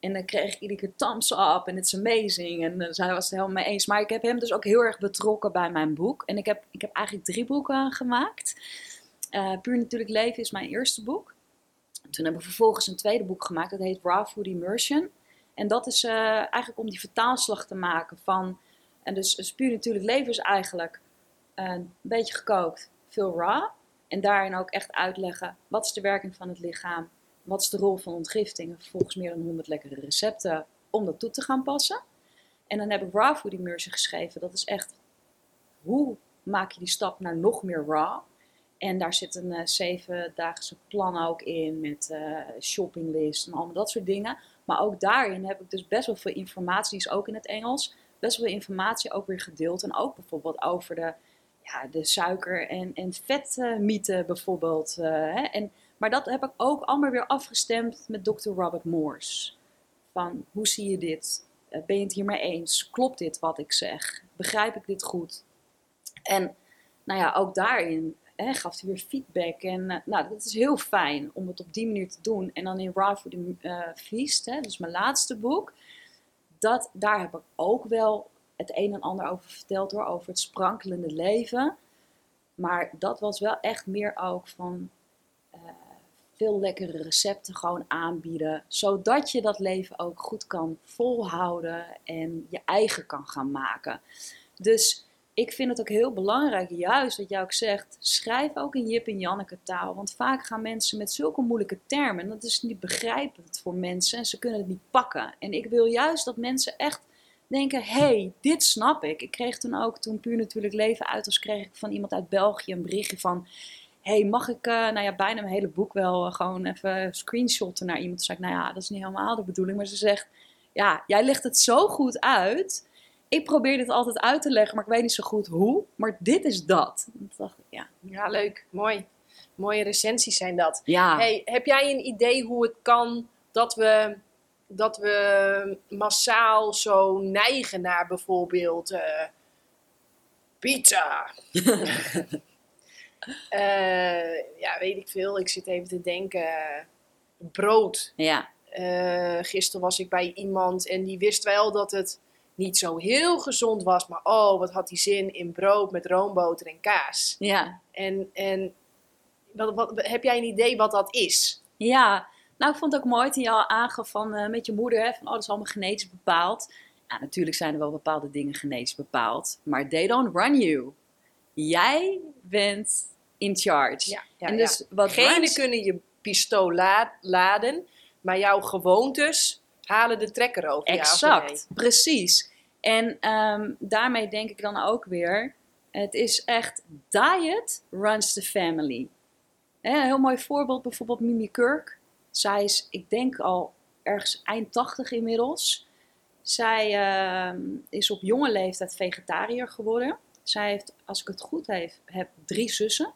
En dan kreeg ik iedere keer thumbs up en it's amazing. En uh, zij was het helemaal mee eens. Maar ik heb hem dus ook heel erg betrokken bij mijn boek. En ik heb, ik heb eigenlijk drie boeken gemaakt. Uh, Puur Natuurlijk Leven is mijn eerste boek. Toen heb ik vervolgens een tweede boek gemaakt. Dat heet Raw Food Immersion. En dat is eh, eigenlijk om die vertaalslag te maken van. En dus een puur natuurlijk leven is eigenlijk eh, een beetje gekookt, veel raw. En daarin ook echt uitleggen wat is de werking van het lichaam, wat is de rol van ontgifting. En vervolgens meer dan 100 lekkere recepten om dat toe te gaan passen. En dan heb ik raw food immersion geschreven. Dat is echt hoe maak je die stap naar nog meer raw. En daar zit een uh, zevendaagse plan ook in met uh, shoppinglist en allemaal dat soort dingen. Maar ook daarin heb ik dus best wel veel informatie, die is ook in het Engels, best wel veel informatie ook weer gedeeld. En ook bijvoorbeeld over de, ja, de suiker- en, en vetmythe bijvoorbeeld. Uh, hè. En, maar dat heb ik ook allemaal weer afgestemd met Dr. Robert Morse. Van, hoe zie je dit? ben je het hiermee eens? Klopt dit wat ik zeg? Begrijp ik dit goed? En nou ja, ook daarin hè, gaf hij weer feedback. En uh, nou, dat is heel fijn om het op die manier te doen. En dan in Raw for the uh, Feast, hè, dus mijn laatste boek. Dat, daar heb ik ook wel het een en ander over verteld hoor, over het sprankelende leven. Maar dat was wel echt meer ook van veel lekkere recepten gewoon aanbieden. Zodat je dat leven ook goed kan volhouden en je eigen kan gaan maken. Dus ik vind het ook heel belangrijk, juist wat jij ook zegt, schrijf ook in Jip en Janneke taal. Want vaak gaan mensen met zulke moeilijke termen, en dat is niet begrijpend voor mensen, en ze kunnen het niet pakken. En ik wil juist dat mensen echt denken, hey, dit snap ik. Ik kreeg toen ook, toen Puur Natuurlijk Leven uit was, kreeg ik van iemand uit België een berichtje van, hey, mag ik, uh, nou ja, bijna mijn hele boek wel uh, gewoon even screenshotten naar iemand. Toen zei ik, nou ja, dat is niet helemaal de bedoeling. Maar ze zegt, ja, jij legt het zo goed uit ik probeer dit altijd uit te leggen, maar ik weet niet zo goed hoe. Maar dit is dat. dat dacht ik, ja. ja, leuk. Mooi. Mooie recensies zijn dat. Ja. Hey, heb jij een idee hoe het kan dat we, dat we massaal zo neigen naar bijvoorbeeld uh, pizza? uh, ja, weet ik veel. Ik zit even te denken. Brood. Ja. Uh, gisteren was ik bij iemand en die wist wel dat het niet zo heel gezond was, maar oh, wat had die zin in brood met roomboter en kaas. Ja. En, en wat, wat, heb jij een idee wat dat is? Ja, nou ik vond het ook mooi toen je al aangaf van, uh, met je moeder, hè, van oh, dat is allemaal genetisch bepaald. Ja, natuurlijk zijn er wel bepaalde dingen genetisch bepaald, maar they don't run you. Jij bent in charge. Ja, ja, en dus wat Genen kunnen je pistool la- laden, maar jouw gewoontes halen de trekker over. Exact, precies. En ehm, daarmee denk ik dan ook weer, het is echt diet runs the family. Een heel mooi voorbeeld bijvoorbeeld Mimi Kirk. Zij is, ik denk al ergens eind 80 inmiddels. Zij ehm, is op jonge leeftijd vegetariër geworden. Zij heeft, als ik het goed heb, heb drie zussen.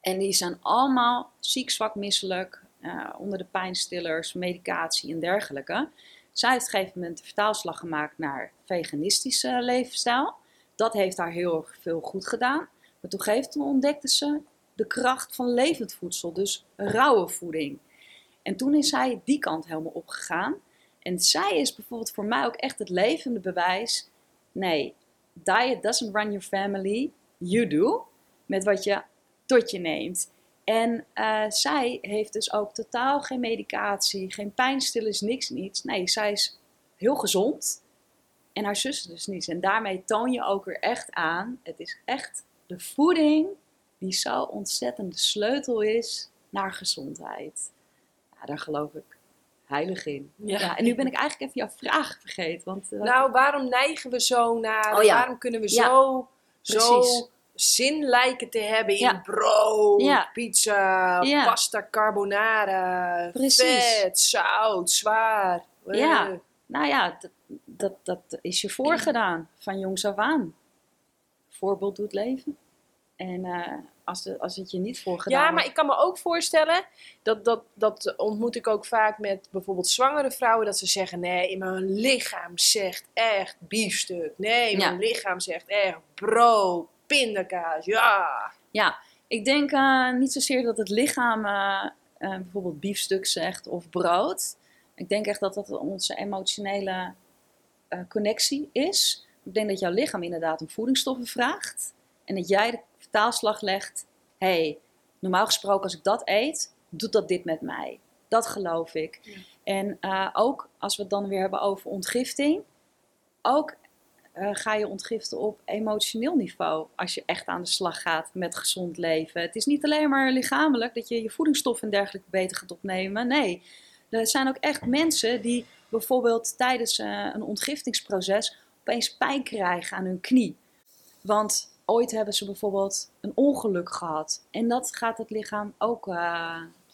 En die zijn allemaal ziek, zwak, misselijk, uh, onder de pijnstillers, medicatie en dergelijke. Zij heeft op een gegeven moment de vertaalslag gemaakt naar veganistische levensstijl. Dat heeft haar heel erg veel goed gedaan. Maar toen, toen ontdekte ze de kracht van levend voedsel, dus rauwe voeding. En toen is zij die kant helemaal opgegaan. En zij is bijvoorbeeld voor mij ook echt het levende bewijs. Nee, diet doesn't run your family, you do. Met wat je tot je neemt. En uh, zij heeft dus ook totaal geen medicatie, geen pijnstillers, niks, niets. Nee, zij is heel gezond. En haar zus dus niet. En daarmee toon je ook weer echt aan, het is echt de voeding die zo ontzettend de sleutel is naar gezondheid. Ja, daar geloof ik heilig in. Ja. Ja. en nu ben ik eigenlijk even jouw vraag vergeten. Want, uh, Nou, waarom neigen we zo naar, Oh ja. waarom kunnen we zo, zo Precies. Zin lijken te hebben in brood, Ja. pizza, Ja. pasta carbonara, Precies. vet, zout, zwaar. Ja. Eh. Nou ja, dat, dat, is je voorgedaan van jongs af aan. Voorbeeld doet leven. En eh, als, de, als het je niet voorgedaan Ja, maar ik kan me ook voorstellen, dat, dat, dat ontmoet ik ook vaak met bijvoorbeeld zwangere vrouwen, dat ze zeggen, nee, mijn lichaam zegt echt biefstuk. Nee, mijn Ja. lichaam zegt echt brood, pindakaas, ja. Ja, ik denk eh, niet zozeer dat het lichaam eh, eh, bijvoorbeeld biefstuk zegt of brood. Ik denk echt dat dat onze emotionele connectie is. Ik denk dat jouw lichaam inderdaad om voedingsstoffen vraagt. En dat jij de vertaalslag legt. hey, normaal gesproken als ik dat eet, doet dat dit met mij. Dat geloof ik. Ja. En ook als we het dan weer hebben over ontgifting, ook eh, ga je ontgiften op emotioneel niveau als je echt aan de slag gaat met gezond leven. Het is niet alleen maar lichamelijk dat je je voedingsstof en dergelijke beter gaat opnemen. Nee, er zijn ook echt mensen die bijvoorbeeld tijdens uh, een ontgiftingsproces opeens pijn krijgen aan hun knie. Want ooit hebben ze bijvoorbeeld een ongeluk gehad. En dat gaat het lichaam ook uh,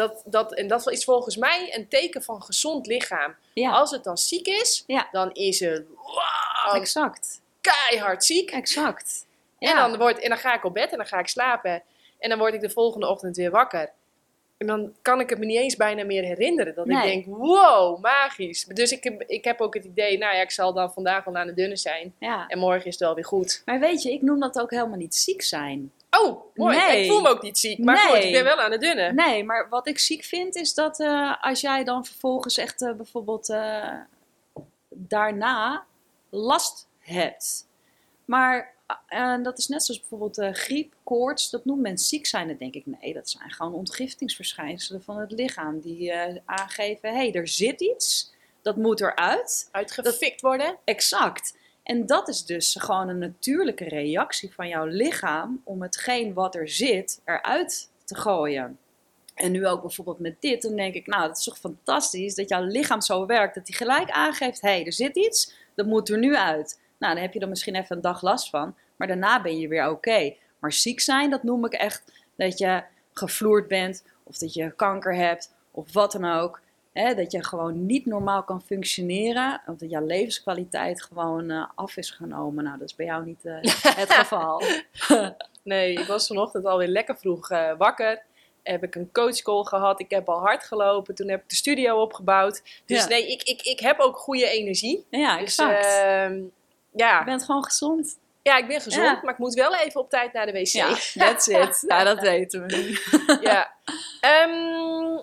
Dat, dat, en dat is volgens mij een teken van gezond lichaam. Ja. Als het dan ziek is, Ja. dan is het wow, Exact. keihard ziek. Exact. En, dan word, en dan ga ik op bed en dan ga ik slapen. En dan word ik de volgende ochtend weer wakker. En dan kan ik het me niet eens bijna meer herinneren. Dat Nee. ik denk, wow, magisch. Dus ik heb, ik heb ook het idee, nou ja, ik zal dan vandaag wel aan de dunne zijn. En morgen is het wel weer goed. Maar weet je, ik noem dat ook helemaal niet ziek zijn. Oh, mooi. Nee. Ik voel me ook niet ziek. Maar Nee. goed, ik ben wel aan de dunne. Nee, maar wat ik ziek vind is dat eh, als jij dan vervolgens echt eh, bijvoorbeeld eh, daarna last hebt. Maar dat is net zoals bijvoorbeeld griep, koorts, dat noemt men ziek zijn. Dan denk ik, nee, dat zijn gewoon ontgiftingsverschijnselen van het lichaam. Die aangeven, hé, hey, er zit iets, dat moet eruit. Uitgefikt worden. Exact. En dat is dus gewoon een natuurlijke reactie van jouw lichaam om hetgeen wat er zit eruit te gooien. En nu ook bijvoorbeeld met dit, dan denk ik, nou, dat is toch fantastisch dat jouw lichaam zo werkt, dat hij gelijk aangeeft, hé, hey, er zit iets, dat moet er nu uit. Nou, dan heb je er misschien even een dag last van, maar daarna ben je weer oké. Maar ziek zijn, dat noem ik echt dat je gevloerd bent, of dat je kanker hebt, of wat dan ook. Hè, dat je gewoon niet normaal kan functioneren. Of dat jouw levenskwaliteit gewoon eh, af is genomen. Nou, dat is bij jou niet eh, het geval. Nee, ik was vanochtend alweer lekker vroeg eh, wakker. Heb ik een coachcall gehad. Ik heb al hard gelopen. Toen heb ik de studio opgebouwd. Dus Ja. nee, ik, ik, ik heb ook goede energie. Ja, Dus exact. ehm, ja. je bent gewoon gezond. ja, ik ben gezond, Ja. maar ik moet wel even op tijd naar de wc. Ja, that's it. Ja, dat weten we nu. ja. Ehm,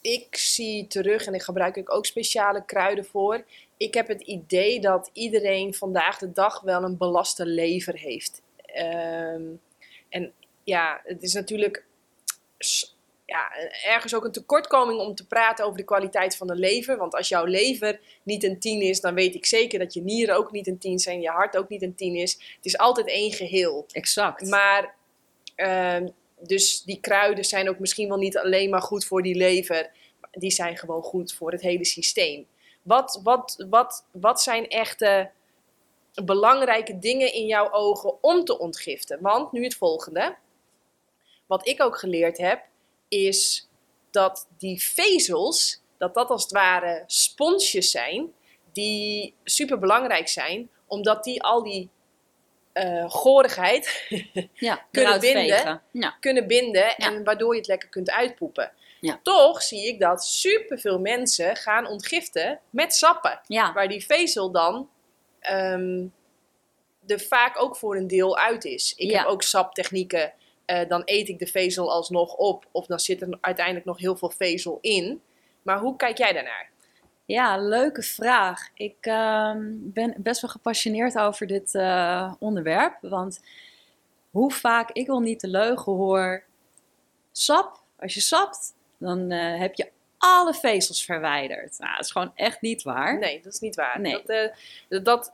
ik zie terug en ik gebruik ik ook speciale kruiden voor. Ik heb het idee dat iedereen vandaag de dag wel een belaste lever heeft. Ehm, en ja, het is natuurlijk ja, ergens ook een tekortkoming om te praten over de kwaliteit van de lever. Want als jouw lever niet een 10 is, dan weet ik zeker dat je nieren ook niet een 10 zijn, je hart ook niet een 10 is. Het is altijd één geheel. Exact. Maar, ehm, dus die kruiden zijn ook misschien wel niet alleen maar goed voor die lever. Die zijn gewoon goed voor het hele systeem. Wat, wat, wat, wat zijn echte belangrijke dingen in jouw ogen om te ontgiften? Want nu het volgende. Wat ik ook geleerd heb, is dat die vezels, dat dat als het ware sponsjes zijn, die super belangrijk zijn, omdat die al die eh gorigheid ja, kunnen binden. Ja. kunnen binden en waardoor je het lekker kunt uitpoepen. Toch zie ik dat superveel mensen gaan ontgiften met sappen. Waar die vezel dan ehm, er vaak ook voor een deel uit is. Ik heb ook saptechnieken. eh, dan eet ik de vezel alsnog op. Of dan zit er uiteindelijk nog heel veel vezel in. Maar hoe kijk jij daarnaar? Ja, leuke vraag. Ik ehm, ben best wel gepassioneerd over dit eh, onderwerp. Want hoe vaak ik wil niet de leugen hoor. Sap, als je sapt, dan eh, heb je alle vezels verwijderd. Nou, dat is gewoon echt niet waar. Nee, dat is niet waar. Nee. Dat, eh, dat, dat-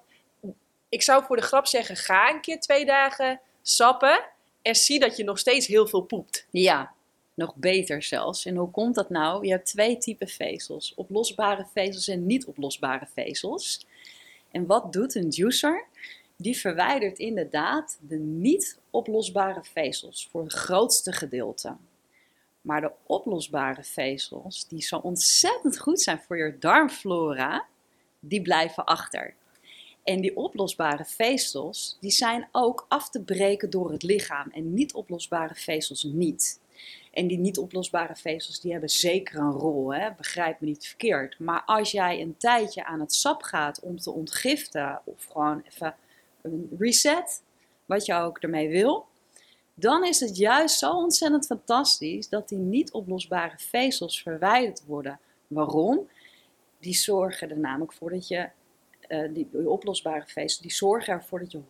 ik zou voor de grap zeggen, ga een keer twee dagen sappen. En zie dat je nog steeds heel veel poept. Ja, nog beter zelfs. En hoe komt dat nou? Je hebt twee typen vezels: oplosbare vezels en niet oplosbare vezels. En wat doet een juicer? die verwijdert inderdaad de niet oplosbare vezels voor het grootste gedeelte. Maar de oplosbare vezels, die zo ontzettend goed zijn voor je darmflora, die blijven achter. En die oplosbare vezels, die zijn ook af te breken door het lichaam en niet oplosbare vezels niet. En die niet oplosbare vezels, die hebben zeker een rol, hè? begrijp me niet verkeerd. Maar als jij een tijdje aan het sap gaat om te ontgiften of gewoon even een reset, wat je ook ermee wil, dan is het juist zo ontzettend fantastisch dat die niet oplosbare vezels verwijderd worden. Waarom? Die zorgen er namelijk voor dat je, uh, die, die, oplosbare vezels, die zorgen ervoor dat je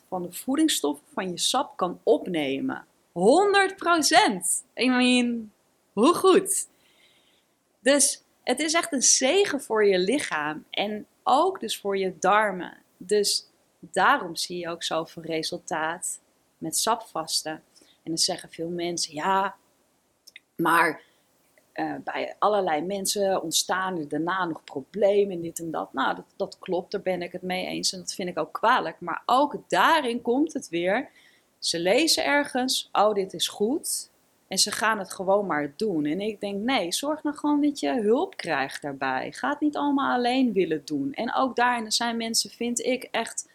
100% van de voedingsstoffen van je sap kan opnemen. 100%! I mean, hoe goed? Dus het is echt een zegen voor je lichaam en ook dus voor je darmen. Dus daarom zie je ook zoveel resultaat met sapvasten. En dan zeggen veel mensen, ja, maar uh, bij allerlei mensen ontstaan er daarna nog problemen en dit en dat. Nou, dat, dat klopt, daar ben ik het mee eens en dat vind ik ook kwalijk. Maar ook daarin komt het weer. Ze lezen ergens, oh, dit is goed. En ze gaan het gewoon maar doen. En ik denk, nee, zorg nou gewoon dat je hulp krijgt daarbij. Ga het niet allemaal alleen willen doen. En ook daarin zijn mensen, vind ik, echt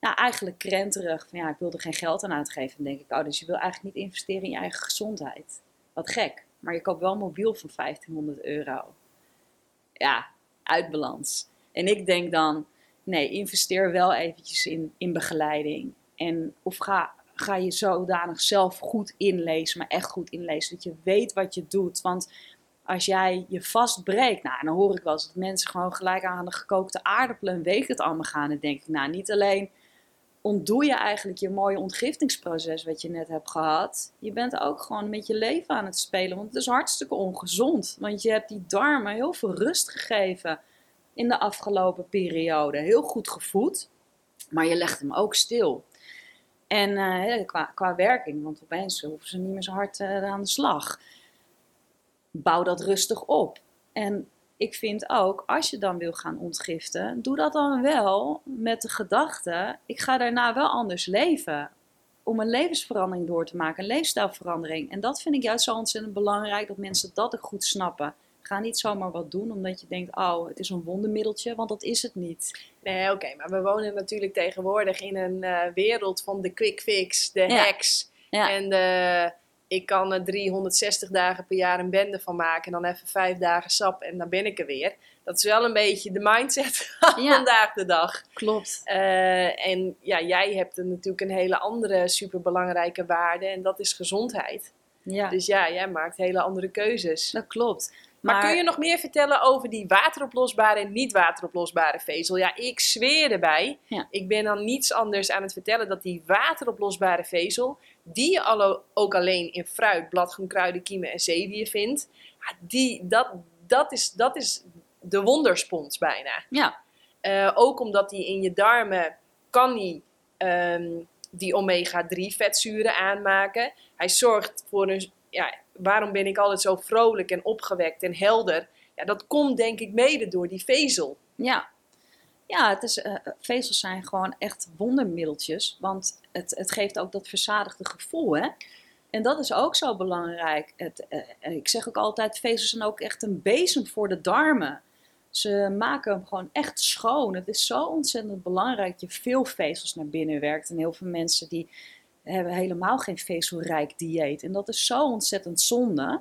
nou, eigenlijk krenterig. Van ja, ik wil er geen geld aan uitgeven. Dan denk ik, oh, dus je wil eigenlijk niet investeren in je eigen gezondheid. Wat gek. Maar je koopt wel een mobiel van 1500 euro. Ja, uit balans. En ik denk dan, nee, investeer wel eventjes in, in begeleiding. En of ga, ga je zodanig zelf goed inlezen, maar echt goed inlezen. Dat je weet wat je doet. Want als jij je vastbreekt, nou, dan hoor ik wel eens dat mensen gewoon gelijk aan de gekookte aardappelen week het allemaal gaan. En denk ik, nou, niet alleen ontdoe je eigenlijk je mooie ontgiftingsproces wat je net hebt gehad. Je bent ook gewoon met je leven aan het spelen, want het is hartstikke ongezond. Want je hebt die darmen heel veel rust gegeven in de afgelopen periode. Heel goed gevoed, maar je legt hem ook stil. En uh, qua, qua werking, want opeens hoeven ze niet meer zo hard uh, aan de slag. Bouw dat rustig op. En ik vind ook, als je dan wil gaan ontgiften, doe dat dan wel met de gedachte: ik ga daarna wel anders leven. Om een levensverandering door te maken, een leefstijlverandering. En dat vind ik juist zo ontzettend belangrijk dat mensen dat goed snappen. Ga niet zomaar wat doen omdat je denkt: oh, het is een wondermiddeltje, want dat is het niet. Nee, oké, maar we wonen natuurlijk tegenwoordig in een uh, wereld van de quick fix, de Ja. hacks Ja. en de ik kan er 360 dagen per jaar een bende van maken. En dan even vijf dagen sap en dan ben ik er weer. Dat is wel een beetje de mindset van Ja. vandaag de dag. Klopt. Eh, en ja, jij hebt er natuurlijk een hele andere superbelangrijke waarde. En dat is gezondheid. Ja, Dus ja, jij maakt hele andere keuzes. dat klopt. Maar, kun je nog meer vertellen over die wateroplosbare en niet wateroplosbare vezel? Ja, ik zweer erbij. Ja. Ik ben dan niets anders aan het vertellen dat die wateroplosbare vezel, die je ook alleen in fruit, bladgroen, kruiden, kiemen en zeewier vindt, ja, die, dat, dat, is, dat is de wonderspons bijna. Ja, Eh, ook omdat die in je darmen kan die, ehm, die omega-3 vetzuren aanmaken. Hij zorgt voor een... Ja, waarom ben ik altijd zo vrolijk en opgewekt en helder? Ja, dat komt denk ik mede door die vezel. ja. Ja, het is, eh, vezels zijn gewoon echt wondermiddeltjes. Want het, het geeft ook dat verzadigde gevoel, hè? En dat is ook zo belangrijk. Het, eh, ik zeg ook altijd, vezels zijn ook echt een bezem voor de darmen. Ze maken hem gewoon echt schoon. Het is zo ontzettend belangrijk dat je veel vezels naar binnen werkt. En heel veel mensen die hebben helemaal geen vezelrijk dieet. En dat is zo ontzettend zonde.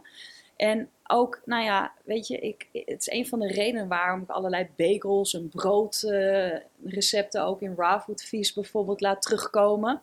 En ook, nou ja, weet je, ik, het is een van de redenen waarom ik allerlei bagels en broodrecepten ook in raw food feast bijvoorbeeld laat terugkomen.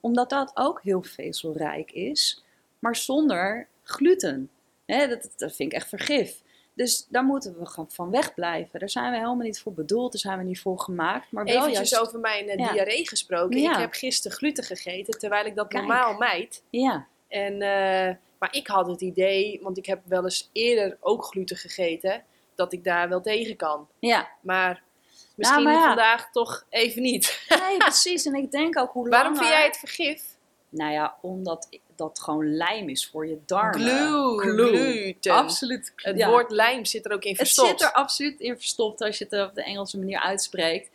Omdat dat ook heel vezelrijk is, maar zonder gluten. Dat, dat vind ik echt vergif. Dus daar moeten we gewoon van wegblijven. Daar zijn we helemaal niet voor bedoeld, daar zijn we niet voor gemaakt. Maar wel Eventjes juist... over mijn eh, diarree gesproken. Ik heb gisteren gluten gegeten, terwijl ik dat Kijk. normaal mijd. Ja, En, eh, maar ik had het idee, want ik heb wel eens eerder ook gluten gegeten, dat ik daar wel tegen kan. ja. Maar misschien maar ja. vandaag toch even niet. Nee, precies. En ik denk ook hoe langer... Waarom vind jij het vergif? Nou ja, omdat dat gewoon lijm is voor je darmen. Glue, Glue. gluten. Absoluut. Het ja. woord lijm zit er ook in Het verstopt. zit er absoluut in verstopt als je het op de Engelse manier uitspreekt.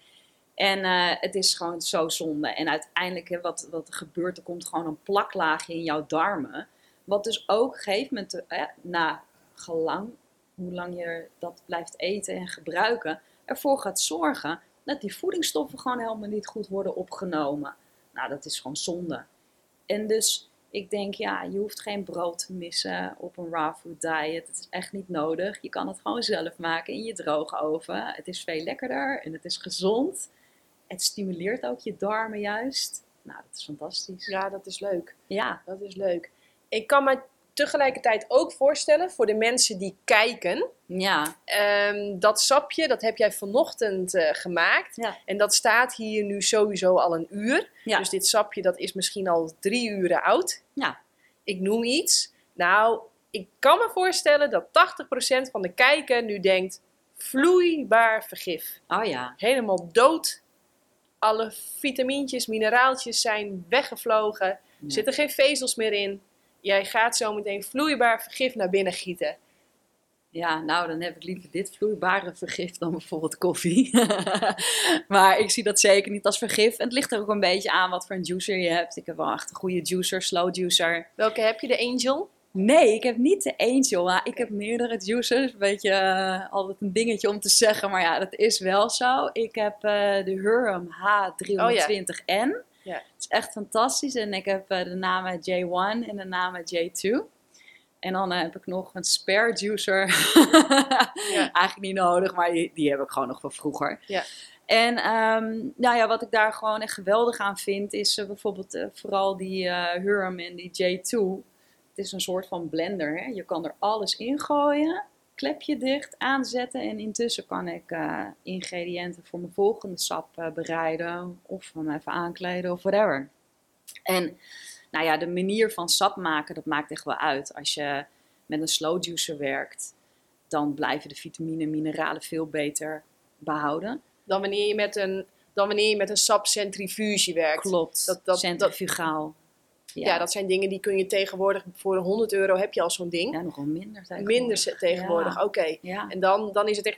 En eh, het is gewoon zo zonde. En uiteindelijk, hè, wat, wat er gebeurt, er komt gewoon een plaklaagje in jouw darmen. Wat dus ook op een gegeven moment, eh, na gelang, hoe lang je dat blijft eten en gebruiken, ervoor gaat zorgen dat die voedingsstoffen gewoon helemaal niet goed worden opgenomen. Nou, dat is gewoon zonde. En dus ik denk, ja, je hoeft geen brood te missen op een raw food diet. Het is echt niet nodig. Je kan het gewoon zelf maken in je droge oven. Het is veel lekkerder en het is gezond. Het stimuleert ook je darmen juist. Nou, dat is fantastisch. Ja, dat is leuk. Ja, Dat is leuk. Ik kan me tegelijkertijd ook voorstellen voor de mensen die kijken. ja, ehm, dat sapje, dat heb jij vanochtend eh, gemaakt. Ja. En dat staat hier nu sowieso al een uur. ja. Dus dit sapje dat is misschien al drie uren oud. Ja. Ik noem iets. Nou, ik kan me voorstellen dat 80% van de kijker nu denkt... vloeibaar vergif. Oh ja. Helemaal dood. Alle vitamintjes, mineraaltjes zijn weggevlogen. Er zitten geen vezels meer in. Jij gaat zo meteen vloeibaar vergif naar binnen gieten. Ja, nou dan heb ik liever dit vloeibare vergif dan bijvoorbeeld koffie. maar ik zie dat zeker niet als vergif. En het ligt er ook een beetje aan wat voor een juicer je hebt. Ik heb wel echt een goede juicer, slow juicer. Welke heb je? De Angel? Nee, ik heb niet de Angel. Maar ik heb meerdere juicers. Een beetje eh, altijd een dingetje om te zeggen. Maar ja, dat is wel zo. Ik heb eh, de Hurum H320N. Ja. Het is echt fantastisch. En ik heb eh, de namen J1 en de namen J2. En dan eh, heb ik nog een spare juicer. Ja. Eigenlijk niet nodig, maar die, die heb ik gewoon nog van vroeger. Ja. En ehm, nou ja, wat ik daar gewoon echt geweldig aan vind, is eh, bijvoorbeeld vooral die eh Hurum en die J2. Het is een soort van blender. Hè? Je kan er alles in gooien, klepje dicht, aanzetten. En intussen kan ik eh, ingrediënten voor mijn volgende sap eh, bereiden. Of hem even aankleden of whatever. En nou ja, de manier van sap maken, dat maakt echt wel uit. Als je met een slow juicer werkt, dan blijven de vitamine en mineralen veel beter behouden. Dan wanneer je met een, dan wanneer je met een sapcentrifuge werkt. Klopt, Dat- dat- centrifugaal. Ja. dat zijn dingen die kun je tegenwoordig... Voor 100 euro heb je al zo'n ding. Ja, nogal minder tegenwoordig. Minder tegenwoordig, Ja. oké. Ja. En dan, dan is het echt...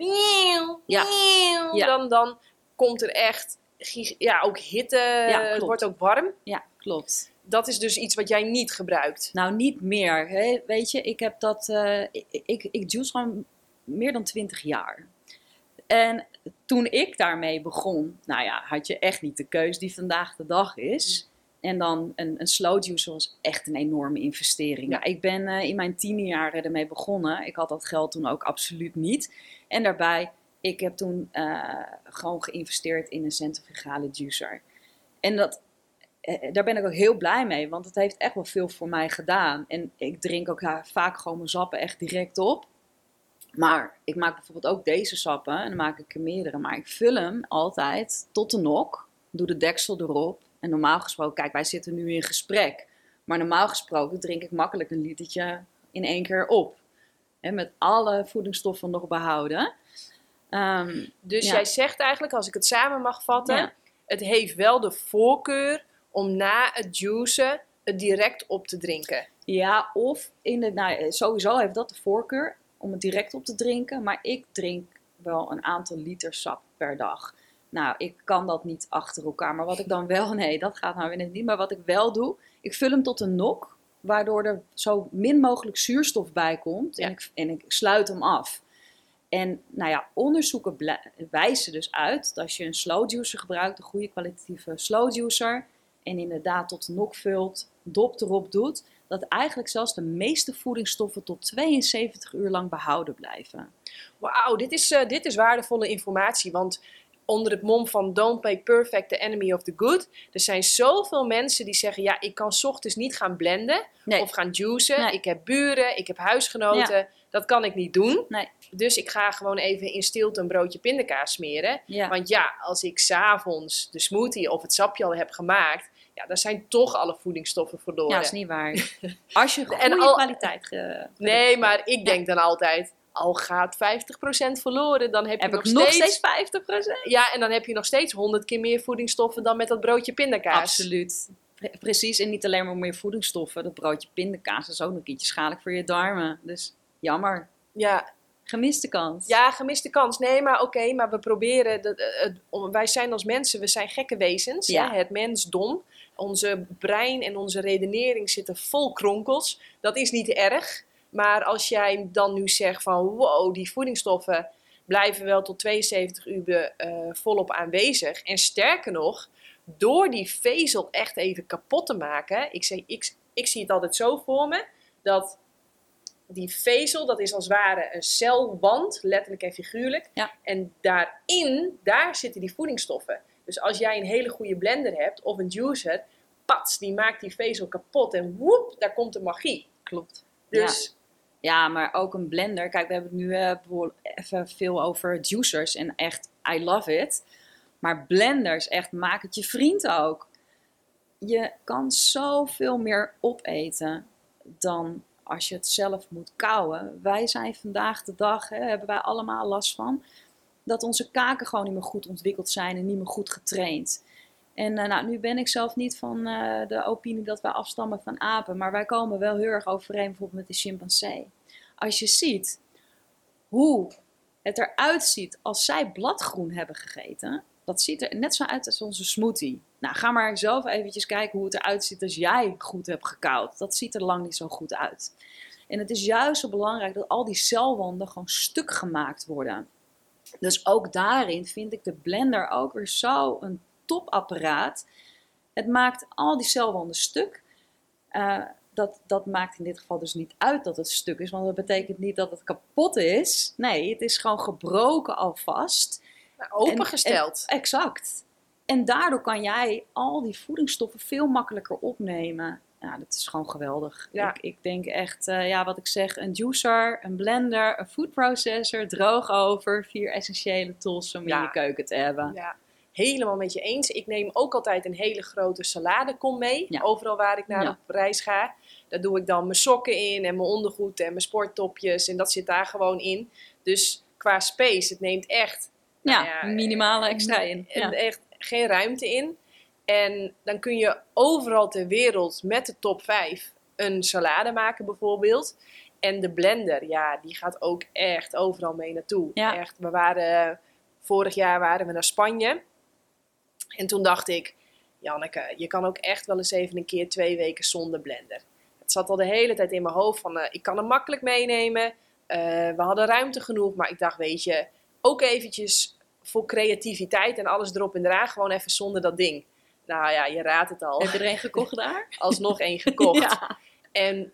Ja. Dan, dan komt er echt... Ja, ook hitte. het wordt ook warm. ja, klopt. Dat is dus iets wat jij niet gebruikt. Nou, niet meer. Hè? Weet je, ik heb dat. eh, ik, ik, ik juice gewoon meer dan 20 jaar. En toen ik daarmee begon, nou ja, had je echt niet de keus die vandaag de dag is. En dan een, een slow juicer was echt een enorme investering. Ja. Ik ben eh, in mijn tien jaren ermee begonnen. Ik had dat geld toen ook absoluut niet. En daarbij, ik heb toen eh, gewoon geïnvesteerd in een centrifugale juicer. En dat, eh, daar ben ik ook heel blij mee, want het heeft echt wel veel voor mij gedaan. En ik drink ook vaak gewoon mijn sappen echt direct op. Maar ik maak bijvoorbeeld ook deze sappen, en dan maak ik er meerdere. Maar ik vul hem altijd tot de nok, doe de deksel erop. En normaal gesproken, kijk, wij zitten nu in gesprek. Maar normaal gesproken drink ik makkelijk een litertje in één keer op. Hè, met alle voedingsstoffen nog behouden. Ehm, Dus Ja. jij zegt eigenlijk, als ik het samen mag vatten... Ja. Het heeft wel de voorkeur om na het juicen het direct op te drinken. Ja, of in de, nou, eh, sowieso heeft dat de voorkeur om het direct op te drinken. Maar ik drink wel een aantal liter sap per dag. Nou, ik kan dat niet achter elkaar. Maar wat ik dan wel, nee, dat gaat nou weer net niet. Maar wat ik wel doe, ik vul hem tot een nok. Waardoor er zo min mogelijk zuurstof bij komt. Ja. En, ik, en ik sluit hem af. En nou ja, onderzoeken wijzen dus uit dat als je een slow juicer gebruikt, een goede kwalitatieve slow juicer, en inderdaad tot de nok vult, dop erop doet, dat eigenlijk zelfs de meeste voedingsstoffen tot 72 uur lang behouden blijven. Wauw, dit is, eh, dit is waardevolle informatie. Want onder het mom van don't make perfect the enemy of the good. Er zijn zoveel mensen die zeggen, ja, ik kan ochtends niet gaan blenden Nee, of gaan juicen. Nee. Ik heb buren, ik heb huisgenoten. Dat kan ik niet doen. Nee. Dus ik ga gewoon even in stilte een broodje pindakaas smeren. ja. Want ja, als ik s'avonds de smoothie of het sapje al heb gemaakt, ja, dan zijn toch alle voedingsstoffen verloren. ja, dat is niet waar. Als je goede En al- kwaliteit... Nee, maar ik denk dan altijd, al gaat 50% verloren, dan heb je nog, ik nog steeds... steeds 50%? Ja, en dan heb je nog steeds 100 keer meer voedingsstoffen dan met dat broodje pindakaas. Absoluut. Pre- Precies, en niet alleen maar meer voedingsstoffen. Dat broodje pindakaas is ook nog een keertje schadelijk voor je darmen. Dus jammer. Ja, Gemiste kans. Ja, gemiste kans. Nee, maar oké, maar we proberen. Dat, wij zijn als mensen, we zijn gekke wezens. Ja. Hè? Het mensdom. Onze brein en onze redenering zitten vol kronkels. Dat is niet erg. Maar als jij dan nu zegt van wow, die voedingsstoffen blijven wel tot 72 uur eh, volop aanwezig. En sterker nog, door die vezel echt even kapot te maken. Ik, zeg, ik, ik zie het altijd zo voor me. Dat die vezel, dat is als het ware een celwand, letterlijk en figuurlijk. Ja. En daarin, daar zitten die voedingsstoffen. Dus als jij een hele goede blender hebt of een juicer, pats, die maakt die vezel kapot en woep, daar komt de magie. Klopt. Dus Ja, maar ook een blender. Kijk, we hebben het nu eh, even veel over juicers. En echt, I love it. Maar blenders, echt, maak het je vriend ook. Je kan zoveel meer opeten dan als je het zelf moet kouwen. Wij zijn vandaag de dag, hè, hebben wij allemaal last van, dat onze kaken gewoon niet meer goed ontwikkeld zijn en niet meer goed getraind. En eh, nou, nu ben ik zelf niet van eh, de opinie dat wij afstammen van apen, maar wij komen wel heel erg overeen bijvoorbeeld met de chimpansee. Als je ziet hoe het eruit ziet als zij bladgroen hebben gegeten, dat ziet er net zo uit als onze smoothie. Nou, ga maar zelf eventjes kijken hoe het eruit ziet als jij goed hebt gekauwd. Dat ziet er lang niet zo goed uit. En het is juist zo belangrijk dat al die celwanden gewoon stuk gemaakt worden. Dus ook daarin vind ik de blender ook weer zo een topapparaat. Het maakt al die celwanden stuk. Eh, dat, dat maakt in dit geval dus niet uit dat het stuk is, want dat betekent niet dat het kapot is. Nee, het is gewoon gebroken alvast. nou, opengesteld. En- exact. En daardoor kan jij al die voedingsstoffen veel makkelijker opnemen. Ja, dat is gewoon geweldig. Ja. Ik, ik denk echt, eh, ja, wat ik zeg, een juicer, een blender, een food processor, droogover. Vier essentiële tools om Ja. in je keuken te hebben. Ja, helemaal met je eens. Ik neem ook altijd een hele grote saladekom mee. Ja. Overal waar ik naar Ja. op reis ga. Daar doe ik dan mijn sokken in en mijn ondergoed en mijn sporttopjes. En dat zit daar gewoon in. Dus qua space, het neemt echt, Ja, Nou ja, minimale extra in. echt geen ruimte in. En dan kun je overal ter wereld met de top 5 een salade maken bijvoorbeeld. En de blender, ja, die gaat ook echt overal mee naartoe. Ja. Echt, we waren, vorig jaar waren we naar Spanje. En toen dacht ik, Janneke, je kan ook echt wel eens even een keer twee weken zonder blender. Het zat al de hele tijd in mijn hoofd van, eh, ik kan hem makkelijk meenemen. Eh, we hadden ruimte genoeg, maar ik dacht, weet je, ook eventjes voor creativiteit en alles erop en eraan, gewoon even zonder dat ding. Nou ja, je raadt het al. Heb je er een gekocht daar? Alsnog één gekocht. Ja. En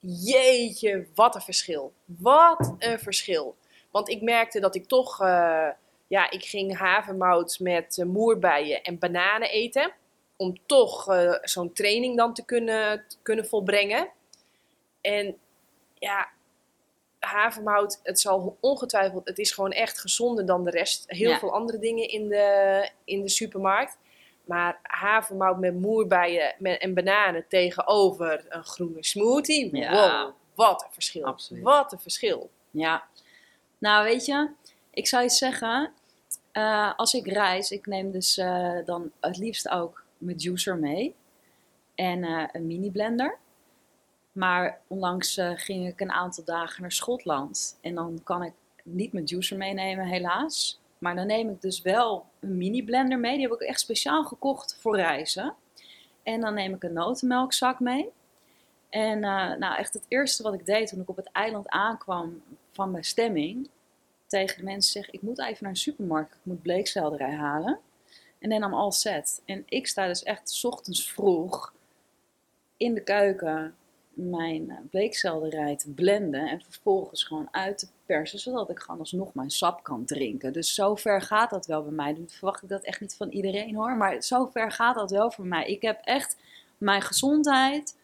jeetje, wat een verschil. Wat een verschil. Want ik merkte dat ik toch, eh, ja, ik ging havermout met eh, moerbeien en bananen eten. Om toch eh, zo'n training dan te kunnen, te kunnen volbrengen. En ja, havermout, het zal ongetwijfeld, het is gewoon echt gezonder dan de rest. Heel Ja. veel andere dingen in de, in de supermarkt. Maar havermout met moerbeien met, en bananen tegenover een groene smoothie. Ja. Wow, wat een verschil. Absoluut. Wat een verschil. Ja, nou weet je, ik zou je zeggen, eh, als ik reis, ik neem dus eh, dan het liefst ook mijn juicer mee en eh, een mini blender. Maar onlangs ging ik een aantal dagen naar Schotland en dan kan ik niet mijn juicer meenemen, helaas. Maar dan neem ik dus wel een mini blender mee, die heb ik echt speciaal gekocht voor reizen. En dan neem ik een notenmelkzak mee. En nou, echt het eerste wat ik deed toen ik op het eiland aankwam van mijn stemming, tegen de mensen zeg ik moet even naar een supermarkt, ik moet bleekselderij halen. En dan am all set. En ik sta dus echt 's ochtends vroeg in de keuken mijn eh, bleekselderij te blenden en vervolgens gewoon uit te persen, zodat ik gewoon alsnog mijn sap kan drinken. Dus zover gaat dat wel bij mij. Nu verwacht ik dat echt niet van iedereen hoor, maar zover gaat dat wel voor mij. Ik heb echt mijn gezondheid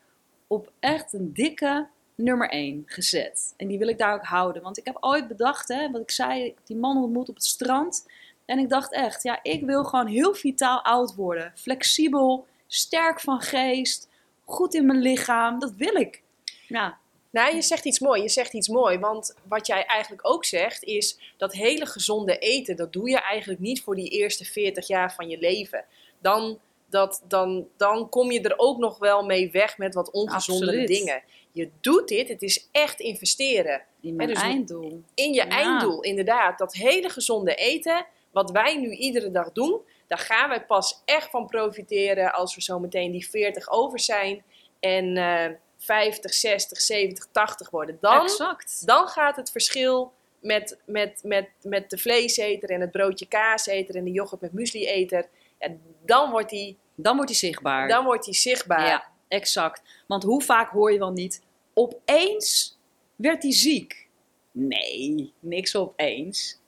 op echt een dikke nummer 1 gezet. En die wil ik daar ook houden. Want ik heb ooit bedacht, hè, wat ik zei, die man ontmoet op het strand. En ik dacht echt, ja, ik wil gewoon heel vitaal oud worden. Flexibel, sterk van geest, goed in mijn lichaam. Dat wil ik. Ja, Nou, je zegt iets mooi. Je zegt iets mooi. Want wat jij eigenlijk ook zegt, is dat hele gezonde eten, dat doe je eigenlijk niet voor die eerste 40 jaar van je leven. Dan dat dan, dan kom je er ook nog wel mee weg met wat ongezondere Absoluut. dingen. Je doet dit, het is echt investeren In mijn dus- einddoel. in je Ja. einddoel. Inderdaad, dat hele gezonde eten, wat wij nu iedere dag doen, daar gaan wij pas echt van profiteren als we zo meteen die 40 over zijn en eh 50, 60, 70, 80 worden. Dan, Exact. dan gaat het verschil met, met, met, met de vleeseter en het broodje kaaseter en de yoghurt met muesli-eter, ja, dan wordt die, Dan wordt hij zichtbaar. dan wordt die zichtbaar. Ja, exact. Want hoe vaak hoor je wel niet, opeens werd hij ziek? Nee, niks opeens.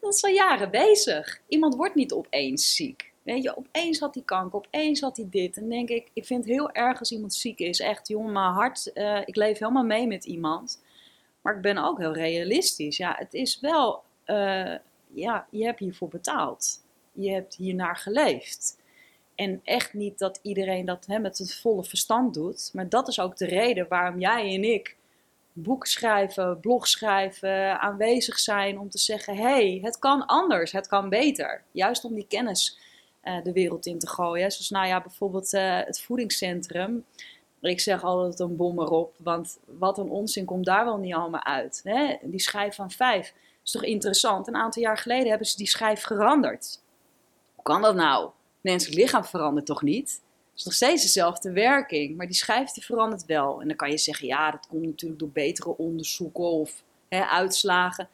Dat is al jaren bezig. Iemand wordt niet opeens ziek. Weet je, opeens had hij kanker, opeens had hij dit. En denk ik, ik vind heel erg als iemand ziek is. Echt, jongen, mijn hart, eh, ik leef helemaal mee met iemand. Maar ik ben ook heel realistisch. Ja, het is wel, eh, ja, je hebt hiervoor betaald. Je hebt hiernaar geleefd. En echt niet dat iedereen dat hè, met het volle verstand doet. Maar dat is ook de reden waarom jij en ik boeken schrijven, blog schrijven, aanwezig zijn om te zeggen: hé, hey, het kan anders, het kan beter. Juist om die kennis eh, de wereld in te gooien. Zoals nou ja, bijvoorbeeld eh, het voedingscentrum. Ik zeg altijd een bom erop, want wat een onzin komt daar wel niet allemaal uit. Hè? Die schijf van vijf is toch interessant? Een aantal jaar geleden hebben ze die schijf veranderd. Hoe kan dat nou? Menselijk lichaam verandert toch niet? Het is nog steeds dezelfde werking, maar die schijf die verandert wel. En dan kan je zeggen, ja, dat komt natuurlijk door betere onderzoeken of hè, uitslagen.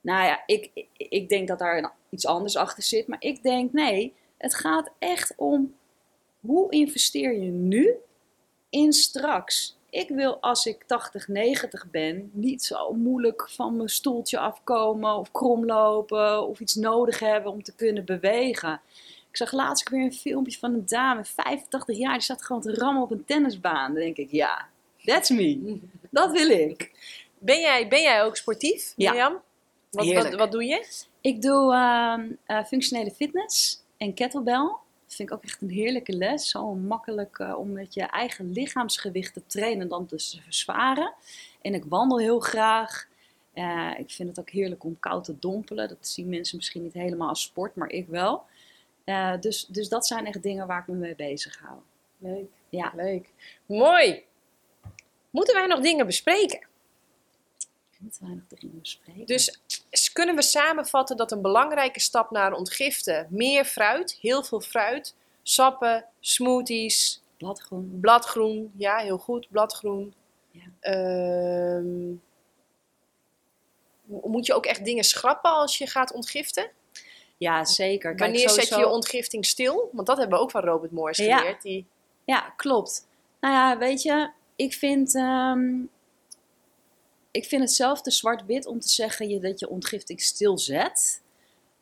Nou ja, ik, ik, denk dat daar iets anders achter zit. Maar ik denk, nee, het gaat echt om hoe investeer je nu in straks. Ik wil als ik 80, 90 ben niet zo moeilijk van mijn stoeltje afkomen of kromlopen of iets nodig hebben om te kunnen bewegen. Ik zag laatst weer een filmpje van een dame, 85 jaar, die zat gewoon te rammen op een tennisbaan. Dan denk ik, ja, that's me. Dat wil ik. Ben, jij, ben jij ook sportief, Ja. Mirjam? Wat, wat, Heerlijk. wat doe je? Ik doe ehm, eh, functionele fitness en kettlebell. Dat vind ik ook echt een heerlijke les. Zo makkelijk eh, om met je eigen lichaamsgewicht te trainen en dan dus te verzwaren. En ik wandel heel graag. Eh, ik vind het ook heerlijk om koud te dompelen. Dat zien mensen misschien niet helemaal als sport, maar ik wel. Eh, dus, dus dat zijn echt dingen waar ik me mee bezig hou. Leuk. Ja. Leuk. Mooi. Moeten wij nog dingen bespreken? Niet weinig dingen bespreken. Dus kunnen we samenvatten dat een belangrijke stap naar ontgiften meer fruit, heel veel fruit, sappen, smoothies, bladgroen. bladgroen, ja, heel goed, bladgroen. Ja. Ehm, mo- moet je ook echt dingen schrappen als je gaat ontgiften? Ja, zeker. Kijk, Wanneer zet je je ontgifting stil? Want dat hebben we ook van Robert Moors Ja. geleerd. Die, Ja, klopt. Nou ja, weet je, ik vind, ehm, ik vind het zelf te zwart-wit om te zeggen je, dat je ontgifting stilzet.